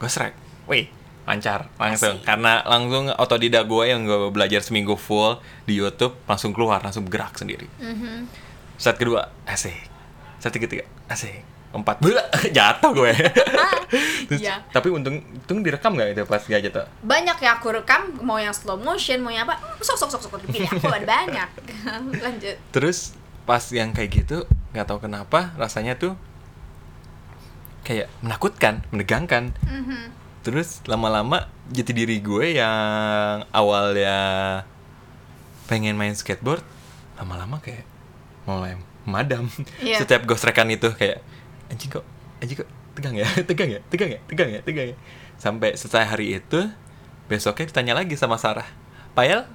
Speaker 1: Gue strike wih lancar langsung.
Speaker 2: Asik.
Speaker 1: karena langsung otodidak gue yang gue belajar seminggu full di YouTube langsung keluar langsung gerak sendiri.
Speaker 2: Mhm.
Speaker 1: saat kedua asik. Saat ketiga asik. Empat Beuh, (laughs) jatuh gue. (laughs) Terus,
Speaker 2: Iya.
Speaker 1: tapi untung untung direkam gak itu pas gak jatuh
Speaker 2: banyak ya aku rekam mau yang slow motion mau yang apa sok sok sok sok dipilih (laughs) aku ada banyak. Lanjut.
Speaker 1: Terus pas yang kayak gitu nggak tahu kenapa rasanya tuh kayak menakutkan menegangkan.
Speaker 2: Mhm.
Speaker 1: Terus lama-lama jati diri gue yang awalnya pengen main skateboard lama-lama kayak mulai madam
Speaker 2: Iya.
Speaker 1: setiap gosrekan itu kayak anjing kok anjing kok tegang ya (laughs) tegang ya tegang ya tegang ya tegang ya. Sampai selesai hari itu besoknya ditanya lagi sama Sarah Payel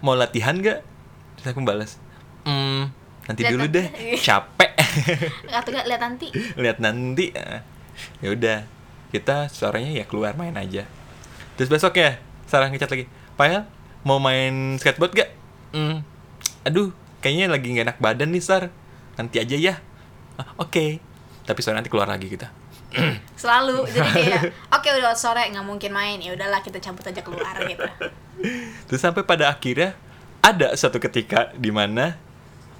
Speaker 1: mau latihan gak terus aku balas hmm nanti
Speaker 2: Lihat
Speaker 1: dulu
Speaker 2: nanti."
Speaker 1: deh capek. (laughs)
Speaker 2: Atau gak lihat nanti. (laughs)
Speaker 1: Lihat nanti ya udah kita sorenya ya keluar main aja. Terus besok ya Sarah ngecat lagi Payel mau main skateboard gak? Hmm. Aduh kayaknya lagi gak enak badan nih Sar. Nanti aja ya. "Ah, oke. Tapi sore nanti keluar lagi kita. (clears throat)
Speaker 2: Selalu jadi kayak oke udah sore nggak mungkin main. Ya udahlah kita cabut aja keluar gitu.
Speaker 1: Terus sampai pada akhirnya ada suatu ketika di mana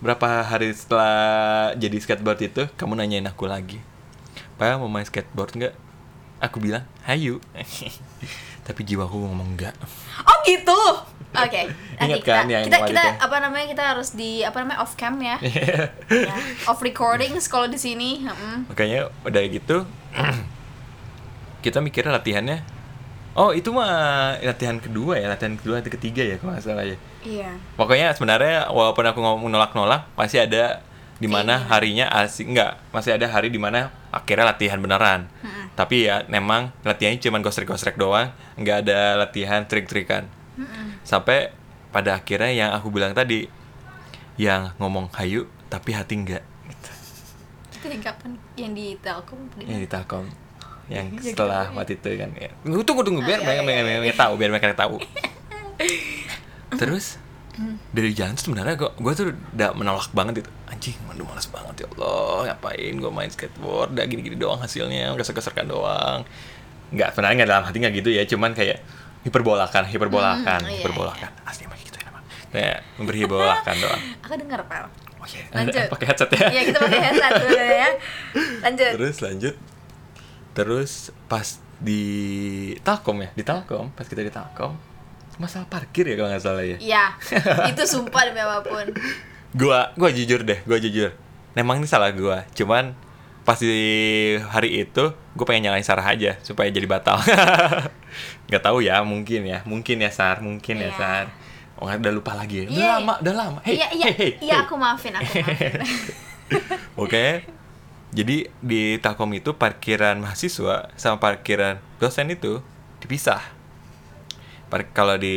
Speaker 1: berapa hari setelah jadi skateboard itu kamu nanyain aku lagi Payel mau main skateboard nggak aku bilang hayu. (laughs) Tapi jiwaku ngomong enggak.
Speaker 2: Oh gitu? Oke (laughs) nanti
Speaker 1: Ingat
Speaker 2: kita
Speaker 1: kan yang
Speaker 2: kita, kita
Speaker 1: itu?
Speaker 2: apa namanya kita harus di apa namanya off cam ya, ya off recordings kalau di sini mm.
Speaker 1: makanya udah gitu (clears throat) kita mikirnya latihannya. Oh itu mah latihan kedua ya latihan kedua atau ketiga ya kalau nggak salah ya.
Speaker 2: Iya.
Speaker 1: Pokoknya sebenarnya walaupun aku ngomong nolak-nolak masih ada di mana harinya asik enggak masih ada hari di mana akhirnya latihan beneran.
Speaker 2: Mm-mm.
Speaker 1: Tapi ya memang latihannya cuma gosrek-gosrek doang nggak ada latihan trik-trikan sampai pada akhirnya yang aku bilang tadi yang ngomong hayu tapi hati enggak gitu.
Speaker 2: Itu yang kapan? Yang di Telkom?
Speaker 1: yang di Telkom yang
Speaker 2: Ya,
Speaker 1: setelah
Speaker 2: gitu.
Speaker 1: waktu itu kan ya. tunggu tunggu biar
Speaker 2: Oh,
Speaker 1: mereka
Speaker 2: iya, iya, iya.
Speaker 1: mereka tahu biar mereka tahu (laughs) terus dari jalan tuh sebenarnya gue gue tuh udah menolak banget itu. Anjing aduh malas banget ya Allah. Ngapain gue main skateboard? Udah gini gini doang hasilnya geser geserkan doang. Nggak sebenarnya nggak dalam hati nggak gitu ya cuman kayak hiperbolakan hiperbolakan
Speaker 2: Hmm, iya,
Speaker 1: hiperbolakan. asli emang gitu ya emang kayak memperhibolakan doang.
Speaker 2: Aku dengar, Pak.
Speaker 1: oh iya
Speaker 2: Lanjut. (laughs)
Speaker 1: pakai headset ya.
Speaker 2: Iya, kita pakai headset dulu ya. (laughs) Lanjut.
Speaker 1: terus lanjut. Terus pas di Telkom ya di Telkom pas kita di Telkom masalah parkir ya kalau nggak salah ya
Speaker 2: Iya. (laughs) Itu sumpah demi apa pun.
Speaker 1: gua gua jujur deh gua jujur memang ini salah gua cuman pas di hari itu gue pengen nyalain Sarah aja supaya jadi batal (laughs) nggak tahu ya mungkin ya mungkin ya Sar mungkin ya
Speaker 2: Iya.
Speaker 1: Sar oh udah lupa lagi udah
Speaker 2: Iya.
Speaker 1: lama udah lama hey
Speaker 2: Iya, iya.
Speaker 1: hey hey,
Speaker 2: Iya,
Speaker 1: hey.
Speaker 2: aku maafin, aku maafin. (laughs)
Speaker 1: Oke. Jadi di Telkom itu parkiran mahasiswa sama parkiran dosen itu dipisah. Kalau di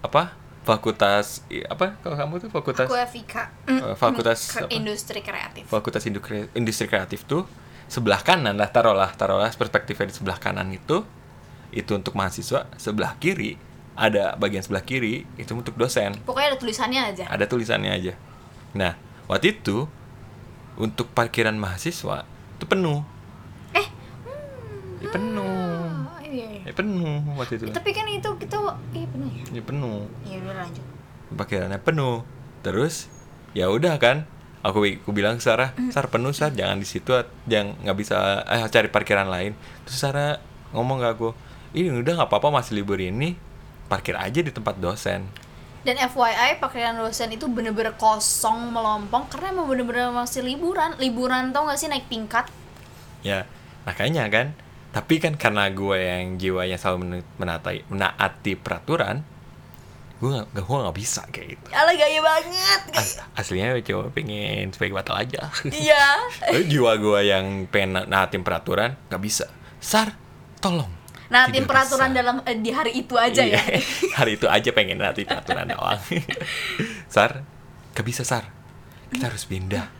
Speaker 1: apa? Fakultas apa? Kalau kamu tuh fakultas
Speaker 2: Aku Evika.
Speaker 1: Eh, fakultas apa?
Speaker 2: industri kreatif.
Speaker 1: Fakultas Indukre- Industri Kreatif tuh sebelah kanan lah taruhlah taruhlah perspektifnya di sebelah kanan itu itu untuk mahasiswa, sebelah kiri ada bagian sebelah kiri itu untuk dosen
Speaker 2: Pokoknya ada tulisannya aja.
Speaker 1: ada tulisannya aja. Nah, waktu itu untuk parkiran mahasiswa itu penuh.
Speaker 2: Eh,
Speaker 1: Ya, penuh.
Speaker 2: Iya, iya.
Speaker 1: Ya, penuh waktu itu.
Speaker 2: Tapi kan itu kita iya penuh ya.
Speaker 1: Ya, penuh.
Speaker 2: Iya udah lanjut.
Speaker 1: Parkirannya penuh. Terus ya udah kan. Aku, aku bilang ke Sarah, Sar penuh Sar, jangan di situ, jangan nggak bisa eh, cari parkiran lain. Terus Sarah ngomong ke aku, ini udah nggak apa-apa masih libur ini, parkir aja di tempat dosen.
Speaker 2: Dan FYI pakaian dosen itu bener-bener kosong melompong karena emang bener-bener masih liburan. Liburan tau gak sih naik tingkat?
Speaker 1: Ya, makanya kan. Tapi kan karena gue yang jiwanya selalu men- menaati, peraturan, gue gak, gue gak bisa kayak gitu.
Speaker 2: Alah gaya banget. gaya.
Speaker 1: As- aslinya coba pengen supaya batal aja.
Speaker 2: Iya. (laughs)
Speaker 1: Tapi jiwa gue yang pengen na- naatin peraturan, gak bisa. Sar, tolong.
Speaker 2: Nah, tim peraturan
Speaker 1: bisa.
Speaker 2: dalam eh, di hari itu aja
Speaker 1: Iya,
Speaker 2: ya. (laughs)
Speaker 1: Hari itu aja pengen naatin peraturan doang. (laughs) Sar, gak bisa Sar. Kita harus pindah.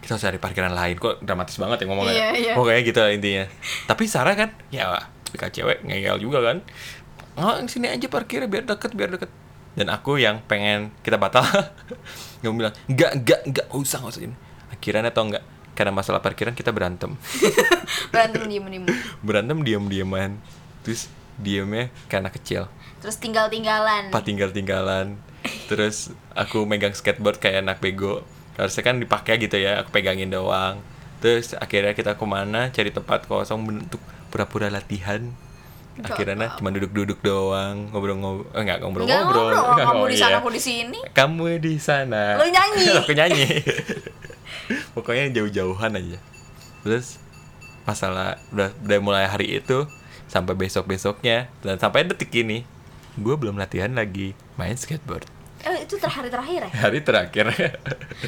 Speaker 1: Kita harus cari parkiran lain. Kok dramatis banget ya ngomongnya.
Speaker 2: Iya, iya.
Speaker 1: Pokoknya gitu lah intinya. Tapi Sarah kan, ya Bika cewek ngeyel juga kan. Oh, sini aja parkirnya biar deket, biar deket. Dan aku yang pengen kita batal. (laughs) Gak bilang, enggak, enggak, nggak usah, nggak usah ini. Akhirnya atau enggak, karena masalah parkiran kita berantem. (laughs)
Speaker 2: Berantem diem-diem. (laughs)
Speaker 1: berantem diam-diaman. Terus diamnya karena kecil.
Speaker 2: Terus tinggal-tinggalan.
Speaker 1: Pak tinggal-tinggalan. Terus aku megang skateboard kayak anak bego. Harusnya kan dipakai gitu ya, aku pegangin doang. Terus akhirnya kita ke mana cari tempat kosong bentuk pura-pura latihan. Akhirnya cuma duduk-duduk doang, ngobrol-ngobrol, eh, enggak
Speaker 2: Enggak
Speaker 1: ngobrol-ngobrol.
Speaker 2: kamu di sana,
Speaker 1: iya.
Speaker 2: aku di sini.
Speaker 1: Kamu di sana.
Speaker 2: Lu nyanyi. (laughs)
Speaker 1: aku nyanyi. (laughs) Pokoknya jauh-jauhan aja. Terus masalah udah, udah mulai hari itu sampai besok-besoknya dan sampai detik ini gue belum latihan lagi main skateboard.
Speaker 2: Eh, itu ter hari terakhir ya.
Speaker 1: Hari terakhir.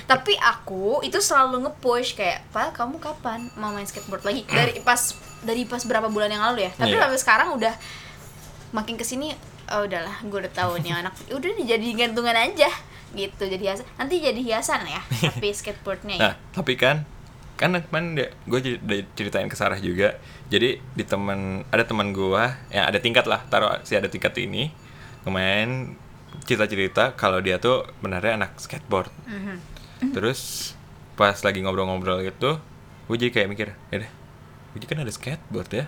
Speaker 2: Tapi aku itu selalu nge-push kayak, "Pak, kamu kapan mau main skateboard lagi?" Dari (clears throat) pas dari pas berapa bulan yang lalu ya. Tapi
Speaker 1: Iya.
Speaker 2: sampai sekarang udah makin ke sini oh udahlah, gue udah tahu nih anak udah jadi gantungan aja gitu jadi hiasan nanti jadi hiasan ya (laughs) tapi skateboardnya ya
Speaker 1: nah, tapi kan kan kemarin gue ceritain ke Sarah juga. Jadi di teman ada teman gue yang ada tingkat lah, taruh si ada tingkat ini kemarin cerita-cerita kalau dia tuh benarnya anak skateboard.
Speaker 2: Mhm.
Speaker 1: Terus pas lagi ngobrol-ngobrol gitu, gue jadi kayak mikir, ya deh, gue kan ada skateboard ya,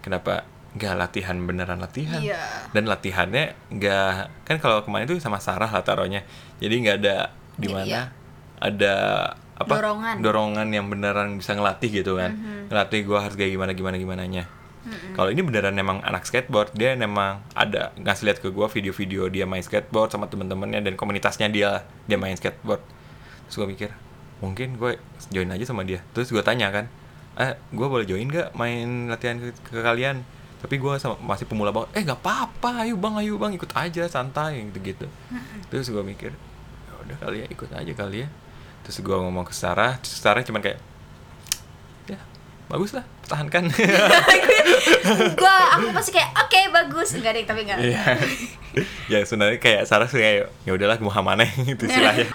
Speaker 1: kenapa nggak latihan beneran latihan?
Speaker 2: Iya.
Speaker 1: Dan latihannya nggak kan kalau kemarin itu sama Sarah lah taruhnya, jadi nggak ada di mana
Speaker 2: Iya.
Speaker 1: ada apa
Speaker 2: Dorongan.
Speaker 1: dorongan yang beneran bisa ngelatih gitu kan, ngelatih gue harus kayak gimana gimana gimana nya. Kalau ini beneran emang anak skateboard, dia memang ada ngasih lihat ke gue video-video dia main skateboard sama temen-temennya dan komunitasnya dia dia main skateboard. Terus gue mikir, mungkin gue join aja sama dia. Terus gue tanya kan, eh gue boleh join gak main latihan ke, ke kalian? Tapi gue sama, masih pemula banget, eh gak apa-apa, ayo bang, ayo bang, ikut aja santai gitu-gitu. Terus gue mikir, ya udah kali ya ikut aja kali ya. Terus gue ngomong ke Sarah, Sarah cuman kayak, ya bagus lah pertahankan (laughs)
Speaker 2: gue (laughs) aku pasti kayak oke bagus enggak deh tapi enggak
Speaker 1: Iya. (laughs) ya sebenarnya kayak Sarah sih kayak ya udahlah mau mana gitu istilahnya.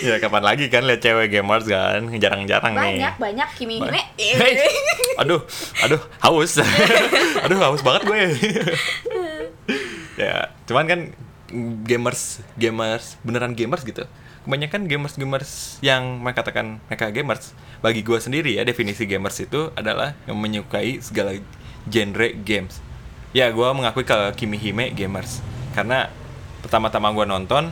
Speaker 1: ya kapan lagi kan lihat cewek gamers kan jarang-jarang nih.
Speaker 2: banyak banyak kimi
Speaker 1: Ba- Hey, aduh, aduh, haus. aduh, haus banget gue. ya, cuman kan gamers, gamers, beneran gamers gitu. Kebanyakan gamers-gamers yang mereka katakan mereka gamers, bagi gue sendiri ya definisi gamers itu adalah yang menyukai segala genre games. Ya, gue mengakui ke Kimi Hime gamers karena pertama-tama gue nonton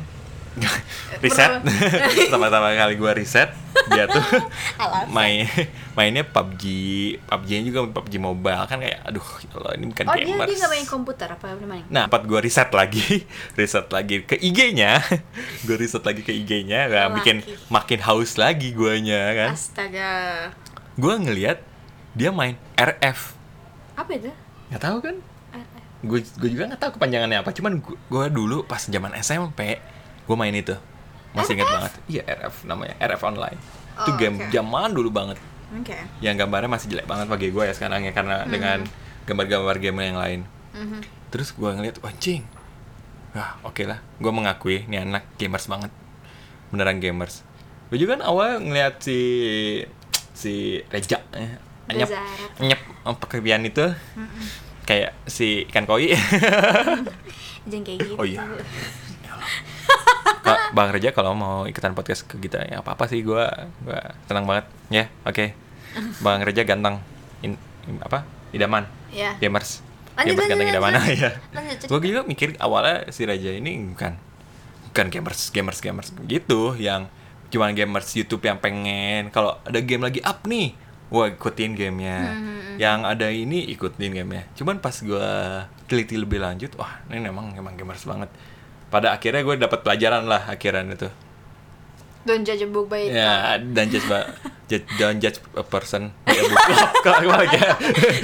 Speaker 1: (laughs) riset (laughs) pertama-tama kali gue riset dia tuh (laughs) main mainnya PUBG PUBG nya juga PUBG mobile. Kan kayak aduh ya Allah ini bukan
Speaker 2: oh dia
Speaker 1: gamers.
Speaker 2: dia nggak main komputer apa dia main?
Speaker 1: Nah tempat gue riset lagi riset lagi ke IG-nya gue riset lagi ke IG-nya gak
Speaker 2: Laki.
Speaker 1: bikin makin haus lagi guanya kan.
Speaker 2: Astaga.
Speaker 1: Gue ngelihat dia main RF
Speaker 2: apa itu?
Speaker 1: Nggak tahu kan? Gue gue juga nggak tahu kepanjangannya apa. Cuman gue dulu pas zaman SMP gue main itu. Masih ingat
Speaker 2: RF?
Speaker 1: banget. Iya RF namanya. RF online. Itu
Speaker 2: Oh,
Speaker 1: game
Speaker 2: oke.
Speaker 1: zaman dulu banget.
Speaker 2: Oke.
Speaker 1: Yang gambarnya masih jelek banget bagi gue ya sekarang ya karena dengan gambar-gambar game yang lain.
Speaker 2: Mhm.
Speaker 1: terus gue ngeliat anjing. Wah oke lah. Gue mengakui ini anak gamers banget. Beneran gamers. Gue juga kan awal ngeliat si si Reja eh, nyep nyep eh, pekerjaan itu. Kayak si ikan koi. (laughs)
Speaker 2: Jangan kayak gitu.
Speaker 1: Oh, iya. (laughs) Bang Reja kalau mau ikutan podcast ke kita ya apa apa sih gue gua tenang banget. Ya oke. Bang Reja ganteng In, in- apa idaman.
Speaker 2: Ya
Speaker 1: gamers.
Speaker 2: Lanjut,
Speaker 1: gamers ganteng
Speaker 2: lanjut,
Speaker 1: idaman (laughs) ya gue juga mikir awalnya si Raja ini bukan bukan gamers gamers gamers gitu yang cuman gamers YouTube yang pengen. Kalau ada game lagi up nih wah ikutin gamenya.
Speaker 2: Hmm,
Speaker 1: yang ada ini ikutin gamenya. Cuman pas gue teliti lebih lanjut wah ini memang emang gamers banget pada akhirnya gue dapat pelajaran lah akhiran itu
Speaker 2: don't judge a book by its
Speaker 1: ya dan judge (laughs) ba- judge, don't judge a person by a book (laughs)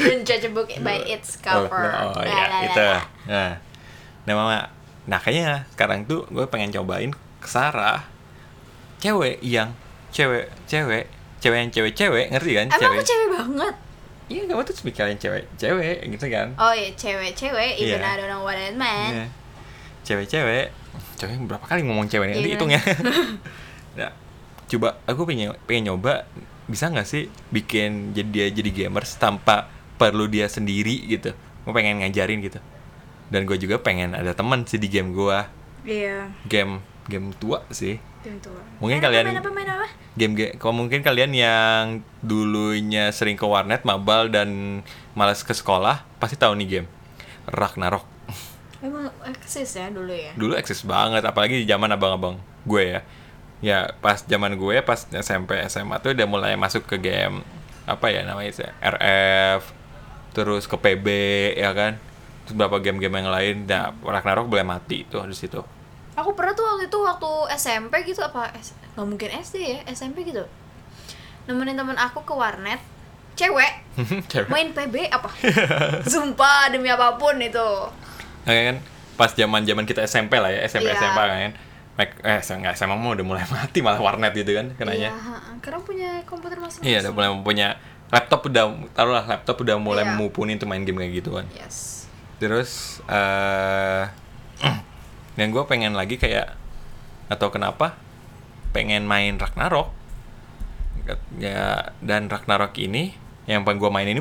Speaker 2: don't judge a book by its cover
Speaker 1: Oh, oh ya,
Speaker 2: la,
Speaker 1: itu. Nah, nah mama, nah kayaknya sekarang tuh gue pengen cobain ke Sarah, cewek yang cewek, cewek, cewek yang cewek-cewek, ngerti kan?
Speaker 2: emang aku cewek banget
Speaker 1: Iya, kamu tuh mikirin cewek, cewek, gitu kan?
Speaker 2: oh iya cewek-cewek even
Speaker 1: Iya.
Speaker 2: I don't know what it meant
Speaker 1: Iya. Cewek-cewek, cewek berapa kali ngomong cewek nih?
Speaker 2: Iya,
Speaker 1: Nanti
Speaker 2: gimana?
Speaker 1: hitung ya. (laughs) nah, coba aku pengen pengen nyoba bisa nggak sih bikin jadi dia jadi gamers tanpa perlu dia sendiri gitu. Gue pengen ngajarin gitu. Dan gue juga pengen ada teman sih di game gue.
Speaker 2: iya
Speaker 1: Game game tua sih.
Speaker 2: tentu
Speaker 1: Mungkin
Speaker 2: Main
Speaker 1: kalian-
Speaker 2: apa, main apa main apa
Speaker 1: Game game kalau mungkin kalian yang dulunya sering ke warnet, mabal dan malas ke sekolah, pasti tahu nih game. Ragnarok.
Speaker 2: Emang eksis ya dulu ya?
Speaker 1: Dulu eksis banget apalagi di zaman abang-abang gue ya. Ya pas zaman gue pas SMP SMA tuh udah mulai masuk ke game apa ya namanya sih, RF terus ke PB ya kan? Terus beberapa game-game yang lain nah Ragnarok boleh mati tuh di situ.
Speaker 2: Aku pernah tuh waktu itu waktu SMP gitu apa S- nggak mungkin SD ya SMP gitu. Nemenin temen aku ke warnet cewek (laughs)
Speaker 1: Cewek.
Speaker 2: main PB apa? (laughs) Sumpah demi apa pun
Speaker 1: itu kan? Pas zaman-zaman kita SMP lah ya SMP
Speaker 2: Iya.
Speaker 1: SMA kan? Mac- eh nggak SMA mau udah mulai (laughs) mati malah warnet gitu kan
Speaker 2: iya
Speaker 1: kenanya
Speaker 2: ha-ha. karena punya komputer masing-masing.
Speaker 1: Iya udah mulai punya laptop udah taruhlah laptop udah mulai
Speaker 2: Iya.
Speaker 1: mumpuni tuh main game kayak gitu kan.
Speaker 2: Yes.
Speaker 1: Terus eh (clears throat) yang gue pengen lagi kayak atau kenapa pengen main Ragnarok. Ya dan Ragnarok ini yang pengen gue main ini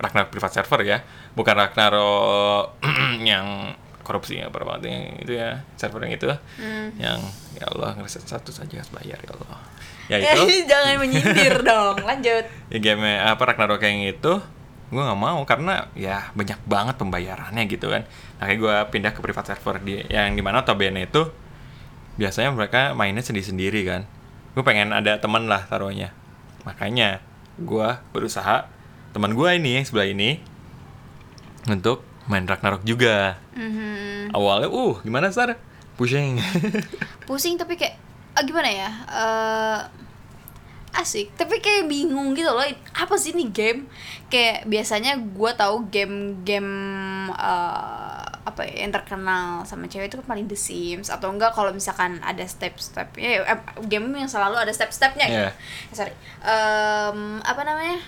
Speaker 1: Ragnarok privat server ya. Bukan Ragnarok (clears throat) yang korupsi ya parah banget. Yang itu ya server yang itu.
Speaker 2: Hmm.
Speaker 1: yang ya Allah ngereset satu saja harus bayar ya Allah. Ya itu. (laughs)
Speaker 2: jangan menyindir (laughs) dong lanjut.
Speaker 1: Ya game apa Ragnarok yang itu gue nggak mau karena ya banyak banget pembayarannya gitu kan. Makanya gue pindah ke privat server di yang di mana notabene itu biasanya mereka mainnya sendiri sendiri kan. Gue pengen ada teman lah taruhnya. Makanya gue berusaha teman gue ini yang sebelah ini untuk main Ragnarok juga.
Speaker 2: Mhm.
Speaker 1: awalnya uh gimana sar? Pushing (laughs)
Speaker 2: pusing tapi kayak ah, gimana ya? Eh, asik tapi kayak bingung gitu loh apa sih ini game? Kayak biasanya gue tahu game-game eh, apa ya yang terkenal sama cewek itu kan paling The Sims atau enggak kalau misalkan ada step-step ya eh, game yang selalu ada step-stepnya gitu.
Speaker 1: Iya.
Speaker 2: Eh, sorry. Em, apa namanya?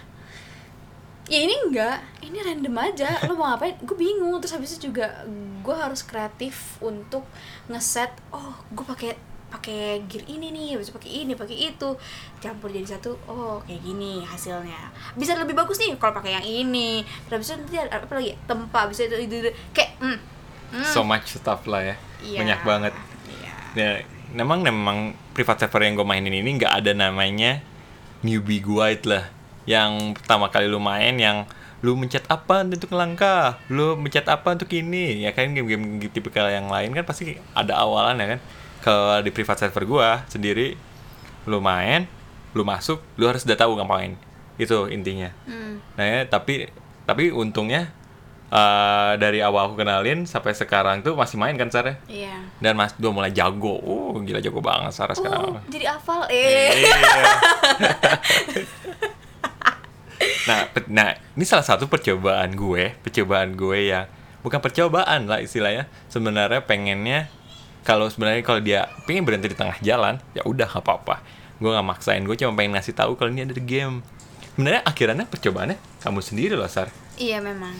Speaker 2: Ya ini enggak. Ini random aja. Lo mau ngapain? Gue bingung. Terus habis itu juga gue harus kreatif untuk ngeset oh gue pakai pakai gear ini nih itu pakai ini pakai itu campur jadi satu oh kayak gini hasilnya bisa lebih bagus nih kalau pakai yang ini terus itu nanti apa lagi tempat bisa itu, itu, itu. kayak hmm, hmm.
Speaker 1: So much stuff lah ya.
Speaker 2: Iya.
Speaker 1: Banyak banget.
Speaker 2: Iya.
Speaker 1: Ya, memang memang privat server yang gue mainin ini nggak ada namanya newbie guide lah. Yang pertama kali lu main yang lu mencet apa untuk langkah, lu mencet apa untuk ini, ya kan game-game tipikal yang lain kan pasti ada awalan ya kan. Kalau di privat server gua sendiri, lu main, lu masuk, lu harus udah tahu ngapain. Itu intinya.
Speaker 2: Hmm.
Speaker 1: Nah, ya, tapi tapi untungnya eh, dari awal aku kenalin sampai sekarang tuh masih main kan Sarah?
Speaker 2: Iya.
Speaker 1: Dan Mas udah mulai jago. Uh, gila jago banget Sarah
Speaker 2: Oh,
Speaker 1: sekarang.
Speaker 2: jadi hafal eh.
Speaker 1: Iya. (laughs) nah, pe- nah, ini salah satu percobaan gue, percobaan gue yang bukan percobaan lah istilahnya. Sebenarnya pengennya kalau sebenarnya kalau dia pengen berhenti di tengah jalan, ya udah nggak apa-apa. Gue nggak maksain, gue cuma pengen ngasih tahu kalau ini ada game. Sebenarnya akhirnya percobaannya kamu sendiri loh, Sar.
Speaker 2: Iya memang.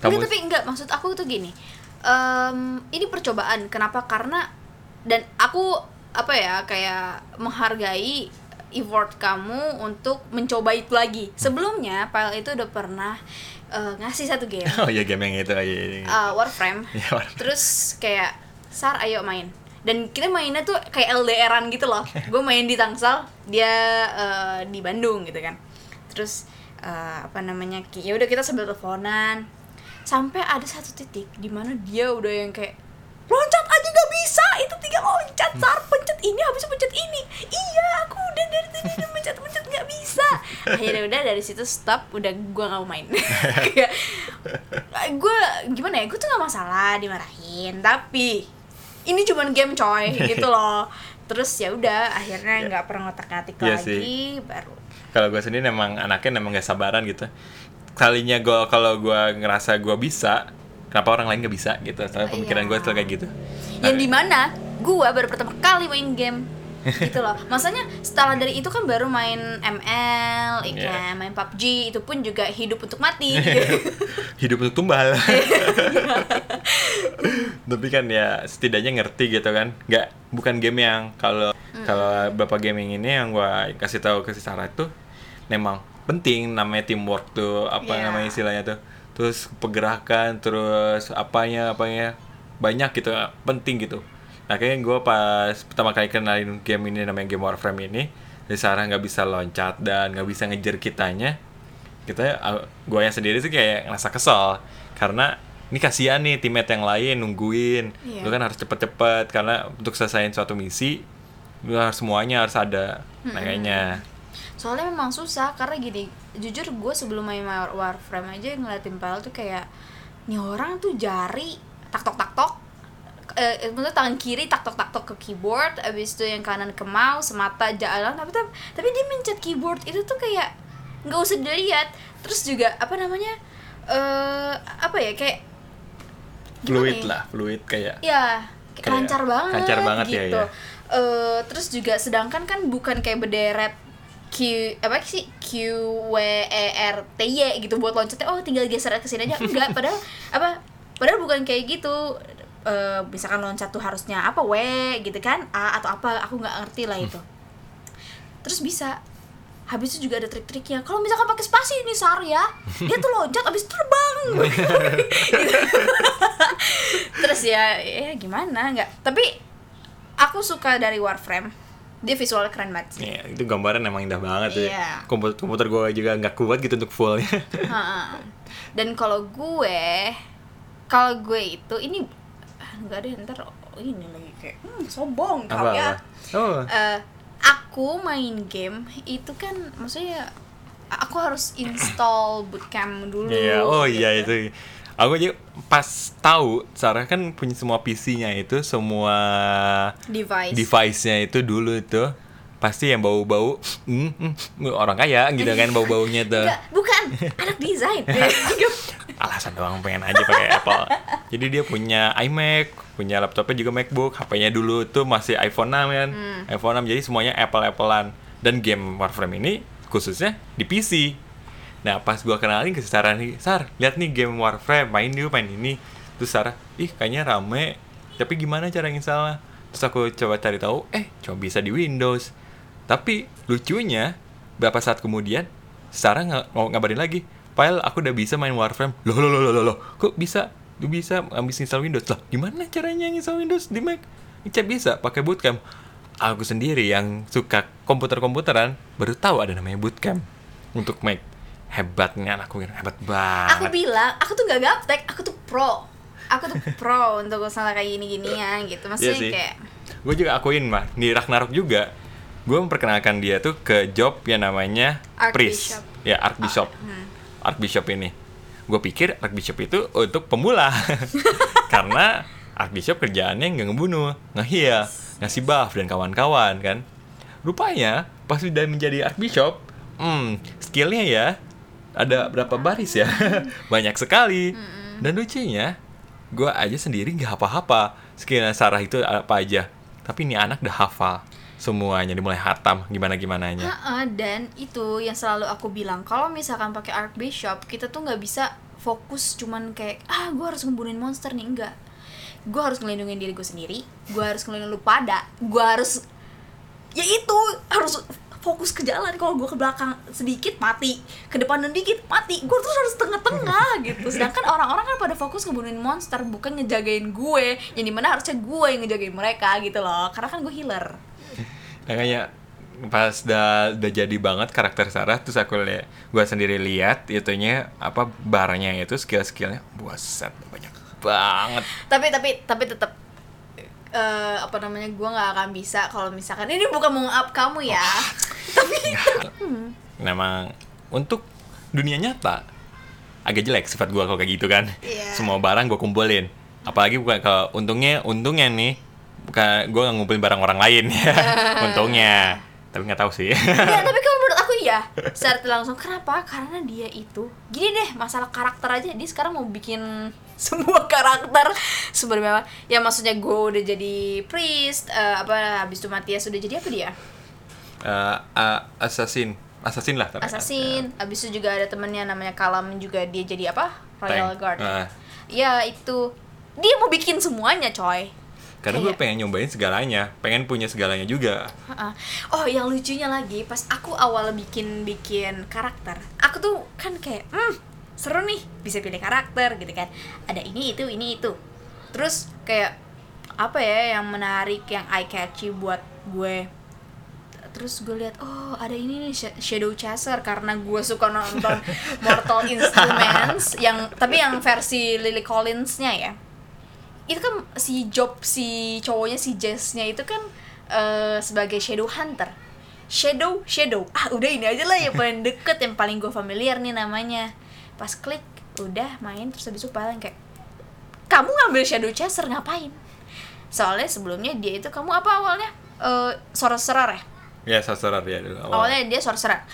Speaker 1: Kamu-
Speaker 2: Enggak, tapi enggak maksud aku tuh gini. Em, ini percobaan. Kenapa? Karena dan aku apa ya kayak menghargai effort kamu untuk mencoba itu lagi. Sebelumnya Pile itu udah pernah eh, ngasih satu game (laughs)
Speaker 1: Oh iya game yang itu aja. Iya,
Speaker 2: eh, Warframe. (laughs)
Speaker 1: Iya, Warframe.
Speaker 2: Terus kayak Sar ayo main. Dan kita mainnya tuh kayak LDRan gitu loh. Gue main di Tangsel, dia eh, di Bandung gitu kan. Terus eh, apa namanya? Ya udah kita sambil teleponan. Sampai ada satu titik di mana dia udah yang kayak loncat aja gak bisa itu tinggal loncat sar pencet ini habis pencet ini iya aku udah dari tadi udah mencet mencet nggak bisa akhirnya udah dari situ stop udah gua nggak mau main (laughs) gue gimana ya gue tuh nggak masalah dimarahin tapi ini cuman game coy (laughs) gitu loh. Terus ya udah akhirnya nggak pernah ngotak ngatik
Speaker 1: Iya
Speaker 2: lagi
Speaker 1: sih.
Speaker 2: baru.
Speaker 1: Kalau gue sendiri emang anaknya emang gak sabaran gitu. Kalinya gue kalau gue ngerasa gue bisa kenapa orang lain gak bisa gitu? Soalnya pemikiran gue
Speaker 2: Iya.
Speaker 1: tuh kayak gitu.
Speaker 2: Yang di mana gue baru pertama kali main game gitu loh. Maksudnya setelah dari itu kan baru main ML ya
Speaker 1: Iya.
Speaker 2: main PUBG itu pun juga hidup untuk mati. Gitu. (laughs)
Speaker 1: hidup untuk tumbal. (laughs) Tapi kan ya setidaknya ngerti gitu kan. Nggak bukan game yang kalau kalau beberapa gaming ini yang gue kasih tahu ke si Sarah itu memang penting namanya teamwork tuh apa
Speaker 2: Iya.
Speaker 1: namanya istilahnya tuh. Terus pergerakan terus apanya apanya. Banyak gitu penting gitu kayaknya gue pas pertama kali kenalin game ini namanya game Warframe ini si Sarah nggak bisa loncat dan nggak bisa ngejar kitanya. Kita gue yang sendiri sih kayak ngerasa kesel. Karena ini kasihan nih teammate yang lain nungguin.
Speaker 2: Iya.
Speaker 1: lu kan harus cepet-cepet karena untuk selesaiin suatu misi lu harus semuanya harus ada kayaknya
Speaker 2: soalnya memang susah karena gini jujur gue sebelum main War- Warframe aja ngeliatin Pile tuh kayak nih orang tuh jari tak tok tak tok eh, maksudnya tangan kiri tak tok tak tok ke keyboard abis itu yang kanan ke mouse mata jalan tapi tapi, tapi dia mencet keyboard itu tuh kayak nggak usah dilihat. Terus juga apa namanya eh apa ya kayak
Speaker 1: fluid
Speaker 2: ya?
Speaker 1: lah fluid kayak
Speaker 2: ya kayak
Speaker 1: Kayak
Speaker 2: lancar banget
Speaker 1: lancar banget ya,
Speaker 2: gitu.
Speaker 1: ya.
Speaker 2: Eh, terus juga sedangkan kan bukan kayak berderet Q apa sih? Q W E R T Y gitu buat loncatnya oh tinggal geser ke sini aja. Enggak padahal apa padahal bukan kayak gitu Eh, misalkan loncat tuh harusnya apa W gitu kan A atau apa aku nggak ngerti lah itu. Terus bisa habis itu juga ada trik-triknya. Kalau misalkan pakai spasi ini sar ya. (laughs) Dia tuh loncat habis terbang. (laughs) Terus ya ya gimana nggak. Tapi aku suka dari Warframe. Dia visualnya keren banget sih.
Speaker 1: Ya, itu gambaran emang indah banget
Speaker 2: Iya.
Speaker 1: ya. Komputer komputer gue juga nggak kuat gitu untuk fullnya.
Speaker 2: Dan kalau gue kalau gue itu ini nggak ada ntar oh, ini lagi kayak hmm, sombong
Speaker 1: apa
Speaker 2: ya.
Speaker 1: apa? Oh.
Speaker 2: Eh, aku main game itu kan maksudnya aku harus install bootcamp dulu
Speaker 1: Iya, oh
Speaker 2: gitu.
Speaker 1: iya itu. Aku aja pas tahu Sarah kan punya semua PC-nya itu semua
Speaker 2: device.
Speaker 1: device-nya itu dulu itu pasti yang bau-bau hmm, hmm, orang kaya gitu kan bau-baunya tuh.
Speaker 2: Enggak, bukan. Anak desain. (laughs)
Speaker 1: Alasan doang pengen aja pakai Apple. Jadi dia punya iMac punya laptopnya juga MacBook HP-nya dulu tuh masih iPhone 6 kan. iPhone 6 jadi semuanya Apple Applean dan game Warframe ini khususnya di PC nah pas gua kenalin ke Sarah nih Sar lihat nih game Warframe main yuk main ini. Terus Sarah ih kayaknya rame. Tapi gimana cara installnya terus aku coba cari tahu eh cuma bisa di Windows tapi lucunya berapa saat kemudian Sarah nggak mau ngabarin lagi File aku udah bisa main Warframe. Loh loh loh loh loh, kok bisa? Lu bisa habis install Windows. Lah gimana caranya install Windows di Mac? Cek bisa pakai bootcamp. Aku sendiri yang suka komputer-komputeran baru tahu ada namanya bootcamp untuk Mac. Hebatnya anakku hebat banget.
Speaker 2: Aku bilang aku tuh gak gaptek aku tuh pro. Aku tuh pro (laughs) untuk masalah kayak gini ginian gitu maksudnya
Speaker 1: Iya sih.
Speaker 2: kayak
Speaker 1: gue juga akuin mah di Ragnarok juga gue memperkenalkan dia tuh ke job yang namanya priest
Speaker 2: Archbishop.
Speaker 1: ya archbishop
Speaker 2: hmm.
Speaker 1: archbishop ini. Gue pikir archbishop itu untuk pemula. (laughs) Karena archbishop kerjaannya nggak ngebunuh ngehil ngasih buff dan kawan-kawan kan? Rupanya pas sudah menjadi archbishop hmm skillnya ya ada berapa baris ya? (laughs) Banyak sekali. Dan lucunya gue aja sendiri nggak apa-apa skillnya Sarah itu apa aja. Tapi ini anak udah hafal semuanya dimulai hatam gimana gimananya
Speaker 2: Ha-ha, dan itu yang selalu aku bilang kalau misalkan pakai Archbishop kita tuh nggak bisa fokus cuman kayak ah gue harus ngebunuhin monster nih. Enggak gue harus ngelindungin diri gue sendiri gue harus ngelindungin lu pada gue harus ya itu harus fokus ke jalan. Kalau gue ke belakang sedikit mati. Ke depan dan dikit mati. Gue terus harus tengah-tengah (laughs) gitu. Sedangkan orang-orang kan pada fokus ngebunuhin monster bukan ngejagain gue yang di mana harusnya gue yang ngejagain mereka gitu loh. Karena kan gue healer
Speaker 1: makanya pas udah udah jadi banget karakter Sarah terus aku lihat gua sendiri lihat itunya apa barnya itu skill skillnya buset banyak banget.
Speaker 2: Tapi tapi tapi tetap eh apa namanya gue nggak akan bisa kalau misalkan ini bukan mau up kamu ya. (laughs) Tapi (laughs)
Speaker 1: memang untuk dunia nyata agak jelek sifat gua kalau kayak gitu kan.
Speaker 2: Iya.
Speaker 1: semua barang gua kumpulin. Apalagi bukan ke untungnya untungnya nih bukan nggak ngumpulin barang orang lain ya (laughs) untungnya. Tapi nggak tahu sih.
Speaker 2: Ya tapi kalau menurut aku ya (laughs) secara langsung. Kenapa? Karena dia itu gini deh masalah karakter aja. Dia sekarang mau bikin (laughs) semua karakter sebenarnya ya maksudnya gue udah jadi priest eh, apa habis itu Matias udah jadi apa dia?
Speaker 1: Eh, eh, assassin. Assassin lah tapi-
Speaker 2: assassin. Habis itu juga ada temennya namanya Kalam juga dia jadi apa? Royal
Speaker 1: Tank.
Speaker 2: guard.
Speaker 1: Ah.
Speaker 2: ya itu. Dia mau bikin semuanya coy
Speaker 1: karena gue
Speaker 2: Kayak-
Speaker 1: pengen nyobain segalanya pengen punya segalanya juga.
Speaker 2: Oh, yang lucunya lagi pas aku awal bikin bikin karakter, aku tuh kan kayak, hmm, seru nih bisa pilih karakter gitu kan. Ada ini itu ini itu. Terus kayak apa ya yang menarik, yang eye catchy buat gue. Terus gue lihat, oh ada ini nih Sh- Shadow Chaser karena gue suka nonton (laughs) Mortal Instruments yang tapi yang versi Lily Collins-nya ya itu kan si job si cowoknya si Jess-nya itu kan eh, sebagai shadow hunter. Shadow shadow. Ah udah ini aja lah yang (laughs) paling deket yang paling gue familiar nih namanya. Pas klik udah main terus habis itu paling kayak kamu ngambil shadow chaser ngapain? Soalnya sebelumnya dia itu kamu apa awalnya? Eh sorcerer ya?
Speaker 1: Ya sorcerer ya dulu awal.
Speaker 2: awalnya dia sorcerer.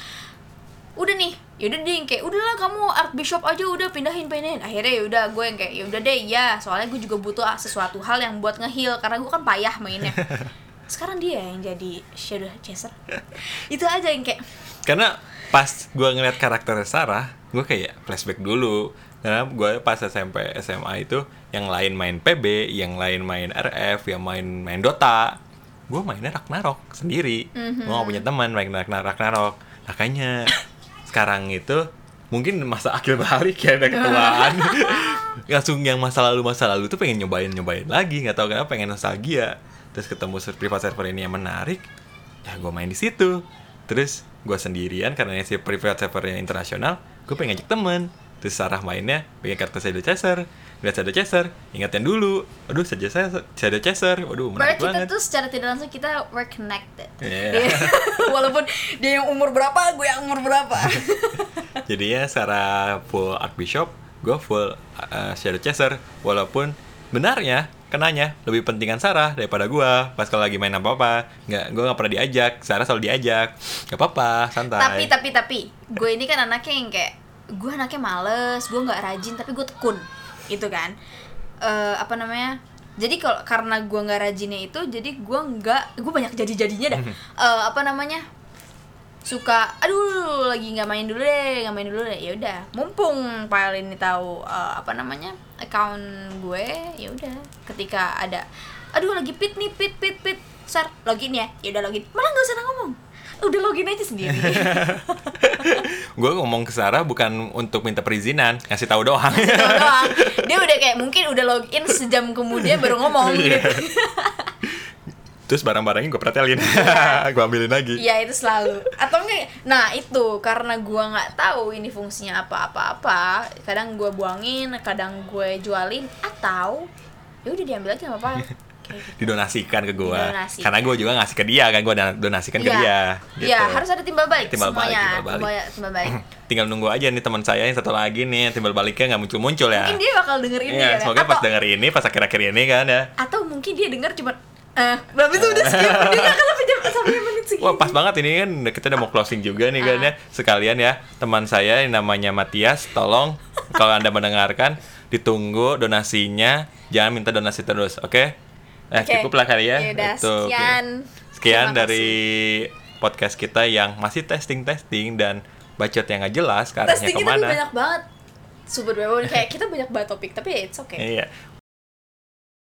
Speaker 2: Udah nih yaudah yang kayak udahlah kamu archbishop aja udah pindahin pindahin. Akhirnya yaudah gue yang kayak yaudah deh ya soalnya gue juga butuh ah, sesuatu hal yang buat ngeheal karena gue kan payah mainnya. (laughs) Sekarang dia yang jadi shadow chaser. (laughs) Itu aja yang kayak
Speaker 1: karena pas gue ngeliat karakter Sarah gue kayak flashback dulu. Karena gue pas SMP SMA itu yang lain main PB yang lain main RF yang main main Dota gue mainnya Ragnarok sendiri. Gue gak punya teman main Ragnarok. Ragnarok makanya (laughs) sekarang itu mungkin masa akhir balik ya udah ketuaan. (laughs) Langsung yang masa lalu masa lalu tuh pengen nyobain nyobain lagi nggak tahu kenapa pengen nostalgia. Terus ketemu private server ini yang menarik ya gue main di situ. Terus gue sendirian karena si private servernya internasional gue pengen ngajak temen. Terus Sarah mainnya pengen kartu Shadow Chaser lihat Shadow Chaser ingat yang dulu. Aduh Shadow Chaser Shadow Chaser. Waduh menarik
Speaker 2: berarti kita
Speaker 1: banget.
Speaker 2: tuh secara tidak langsung kita we're connected.
Speaker 1: Iya. (laughs)
Speaker 2: walaupun dia yang umur berapa gue yang umur berapa. (laughs)
Speaker 1: Jadinya Sarah full Archbishop gue full uh, Shadow Chaser. Walaupun benarnya kenanya lebih pentingan Sarah daripada gue. Pas kalau lagi main apa apa nggak gue nggak pernah diajak. Sarah selalu diajak. Nggak apa-apa santai.
Speaker 2: Tapi tapi tapi gue ini kan anaknya yang kayak gue anaknya males gue nggak rajin tapi gue tekun gitu kan. Eh, apa namanya? Jadi kalau karena gue nggak rajinnya itu jadi gue nggak gue banyak jadi jadinya dah Eh, apa namanya? Suka aduh lagi nggak main dulu deh nggak main dulu deh. Ya udah mumpung Pak ini tahu eh, apa namanya account gue ya udah. Ketika ada aduh lagi pit nih pit pit pit sar login ya. Ya udah login. Malah nggak usah ngomong udah login aja sendiri. (laughs)
Speaker 1: Gue ngomong ke Sarah bukan untuk minta perizinan ngasih tahu doang.
Speaker 2: Tahu (laughs) doang. Dia udah kayak mungkin udah login sejam kemudian baru ngomong. Gitu. (laughs)
Speaker 1: Terus barang-barangnya gue pretelin. Gue ambilin lagi.
Speaker 2: Iya itu selalu. Atau enggak nah itu karena gua nggak tahu ini fungsinya apa-apa-apa kadang gua buangin kadang gue jualin atau ya udah diambil aja nggak apa gitu.
Speaker 1: didonasikan ke gue karena gue juga ngasih ke dia kan gue donasikan ke
Speaker 2: Iya.
Speaker 1: dia
Speaker 2: Iya,
Speaker 1: gitu.
Speaker 2: harus ada timbal balik
Speaker 1: Timbal balik,
Speaker 2: semuanya
Speaker 1: timbal balik.
Speaker 2: Timbal- timbal balik (clears throat)
Speaker 1: tinggal nunggu aja nih teman saya yang satu lagi nih timbal baliknya nggak muncul-muncul ya
Speaker 2: mungkin dia bakal denger ini
Speaker 1: Iya,
Speaker 2: ya
Speaker 1: semoga pas
Speaker 2: atau,
Speaker 1: denger ini pas akhir-akhir ini kan ya
Speaker 2: atau mungkin dia denger cuma eh berarti itu udah skip dia nggak akan sampai menit segini
Speaker 1: Wah pas banget ini kan kita udah mau closing juga nih kan
Speaker 2: Ah.
Speaker 1: ya Sekalian ya teman saya yang namanya Matias Tolong kalau anda mendengarkan ditunggu donasinya Jangan minta donasi terus oke? Nah
Speaker 2: Oke.
Speaker 1: cukup lah kali ya
Speaker 2: Yaudah,
Speaker 1: Itu,
Speaker 2: sekian.
Speaker 1: Sekian
Speaker 2: Terima
Speaker 1: dari podcast kita yang masih testing-testing dan bacot yang nggak jelas ke arahnya
Speaker 2: testing kita ke
Speaker 1: mana
Speaker 2: banyak banget super bebo kayak kita banyak banget topik tapi ya it's okay
Speaker 1: Iya.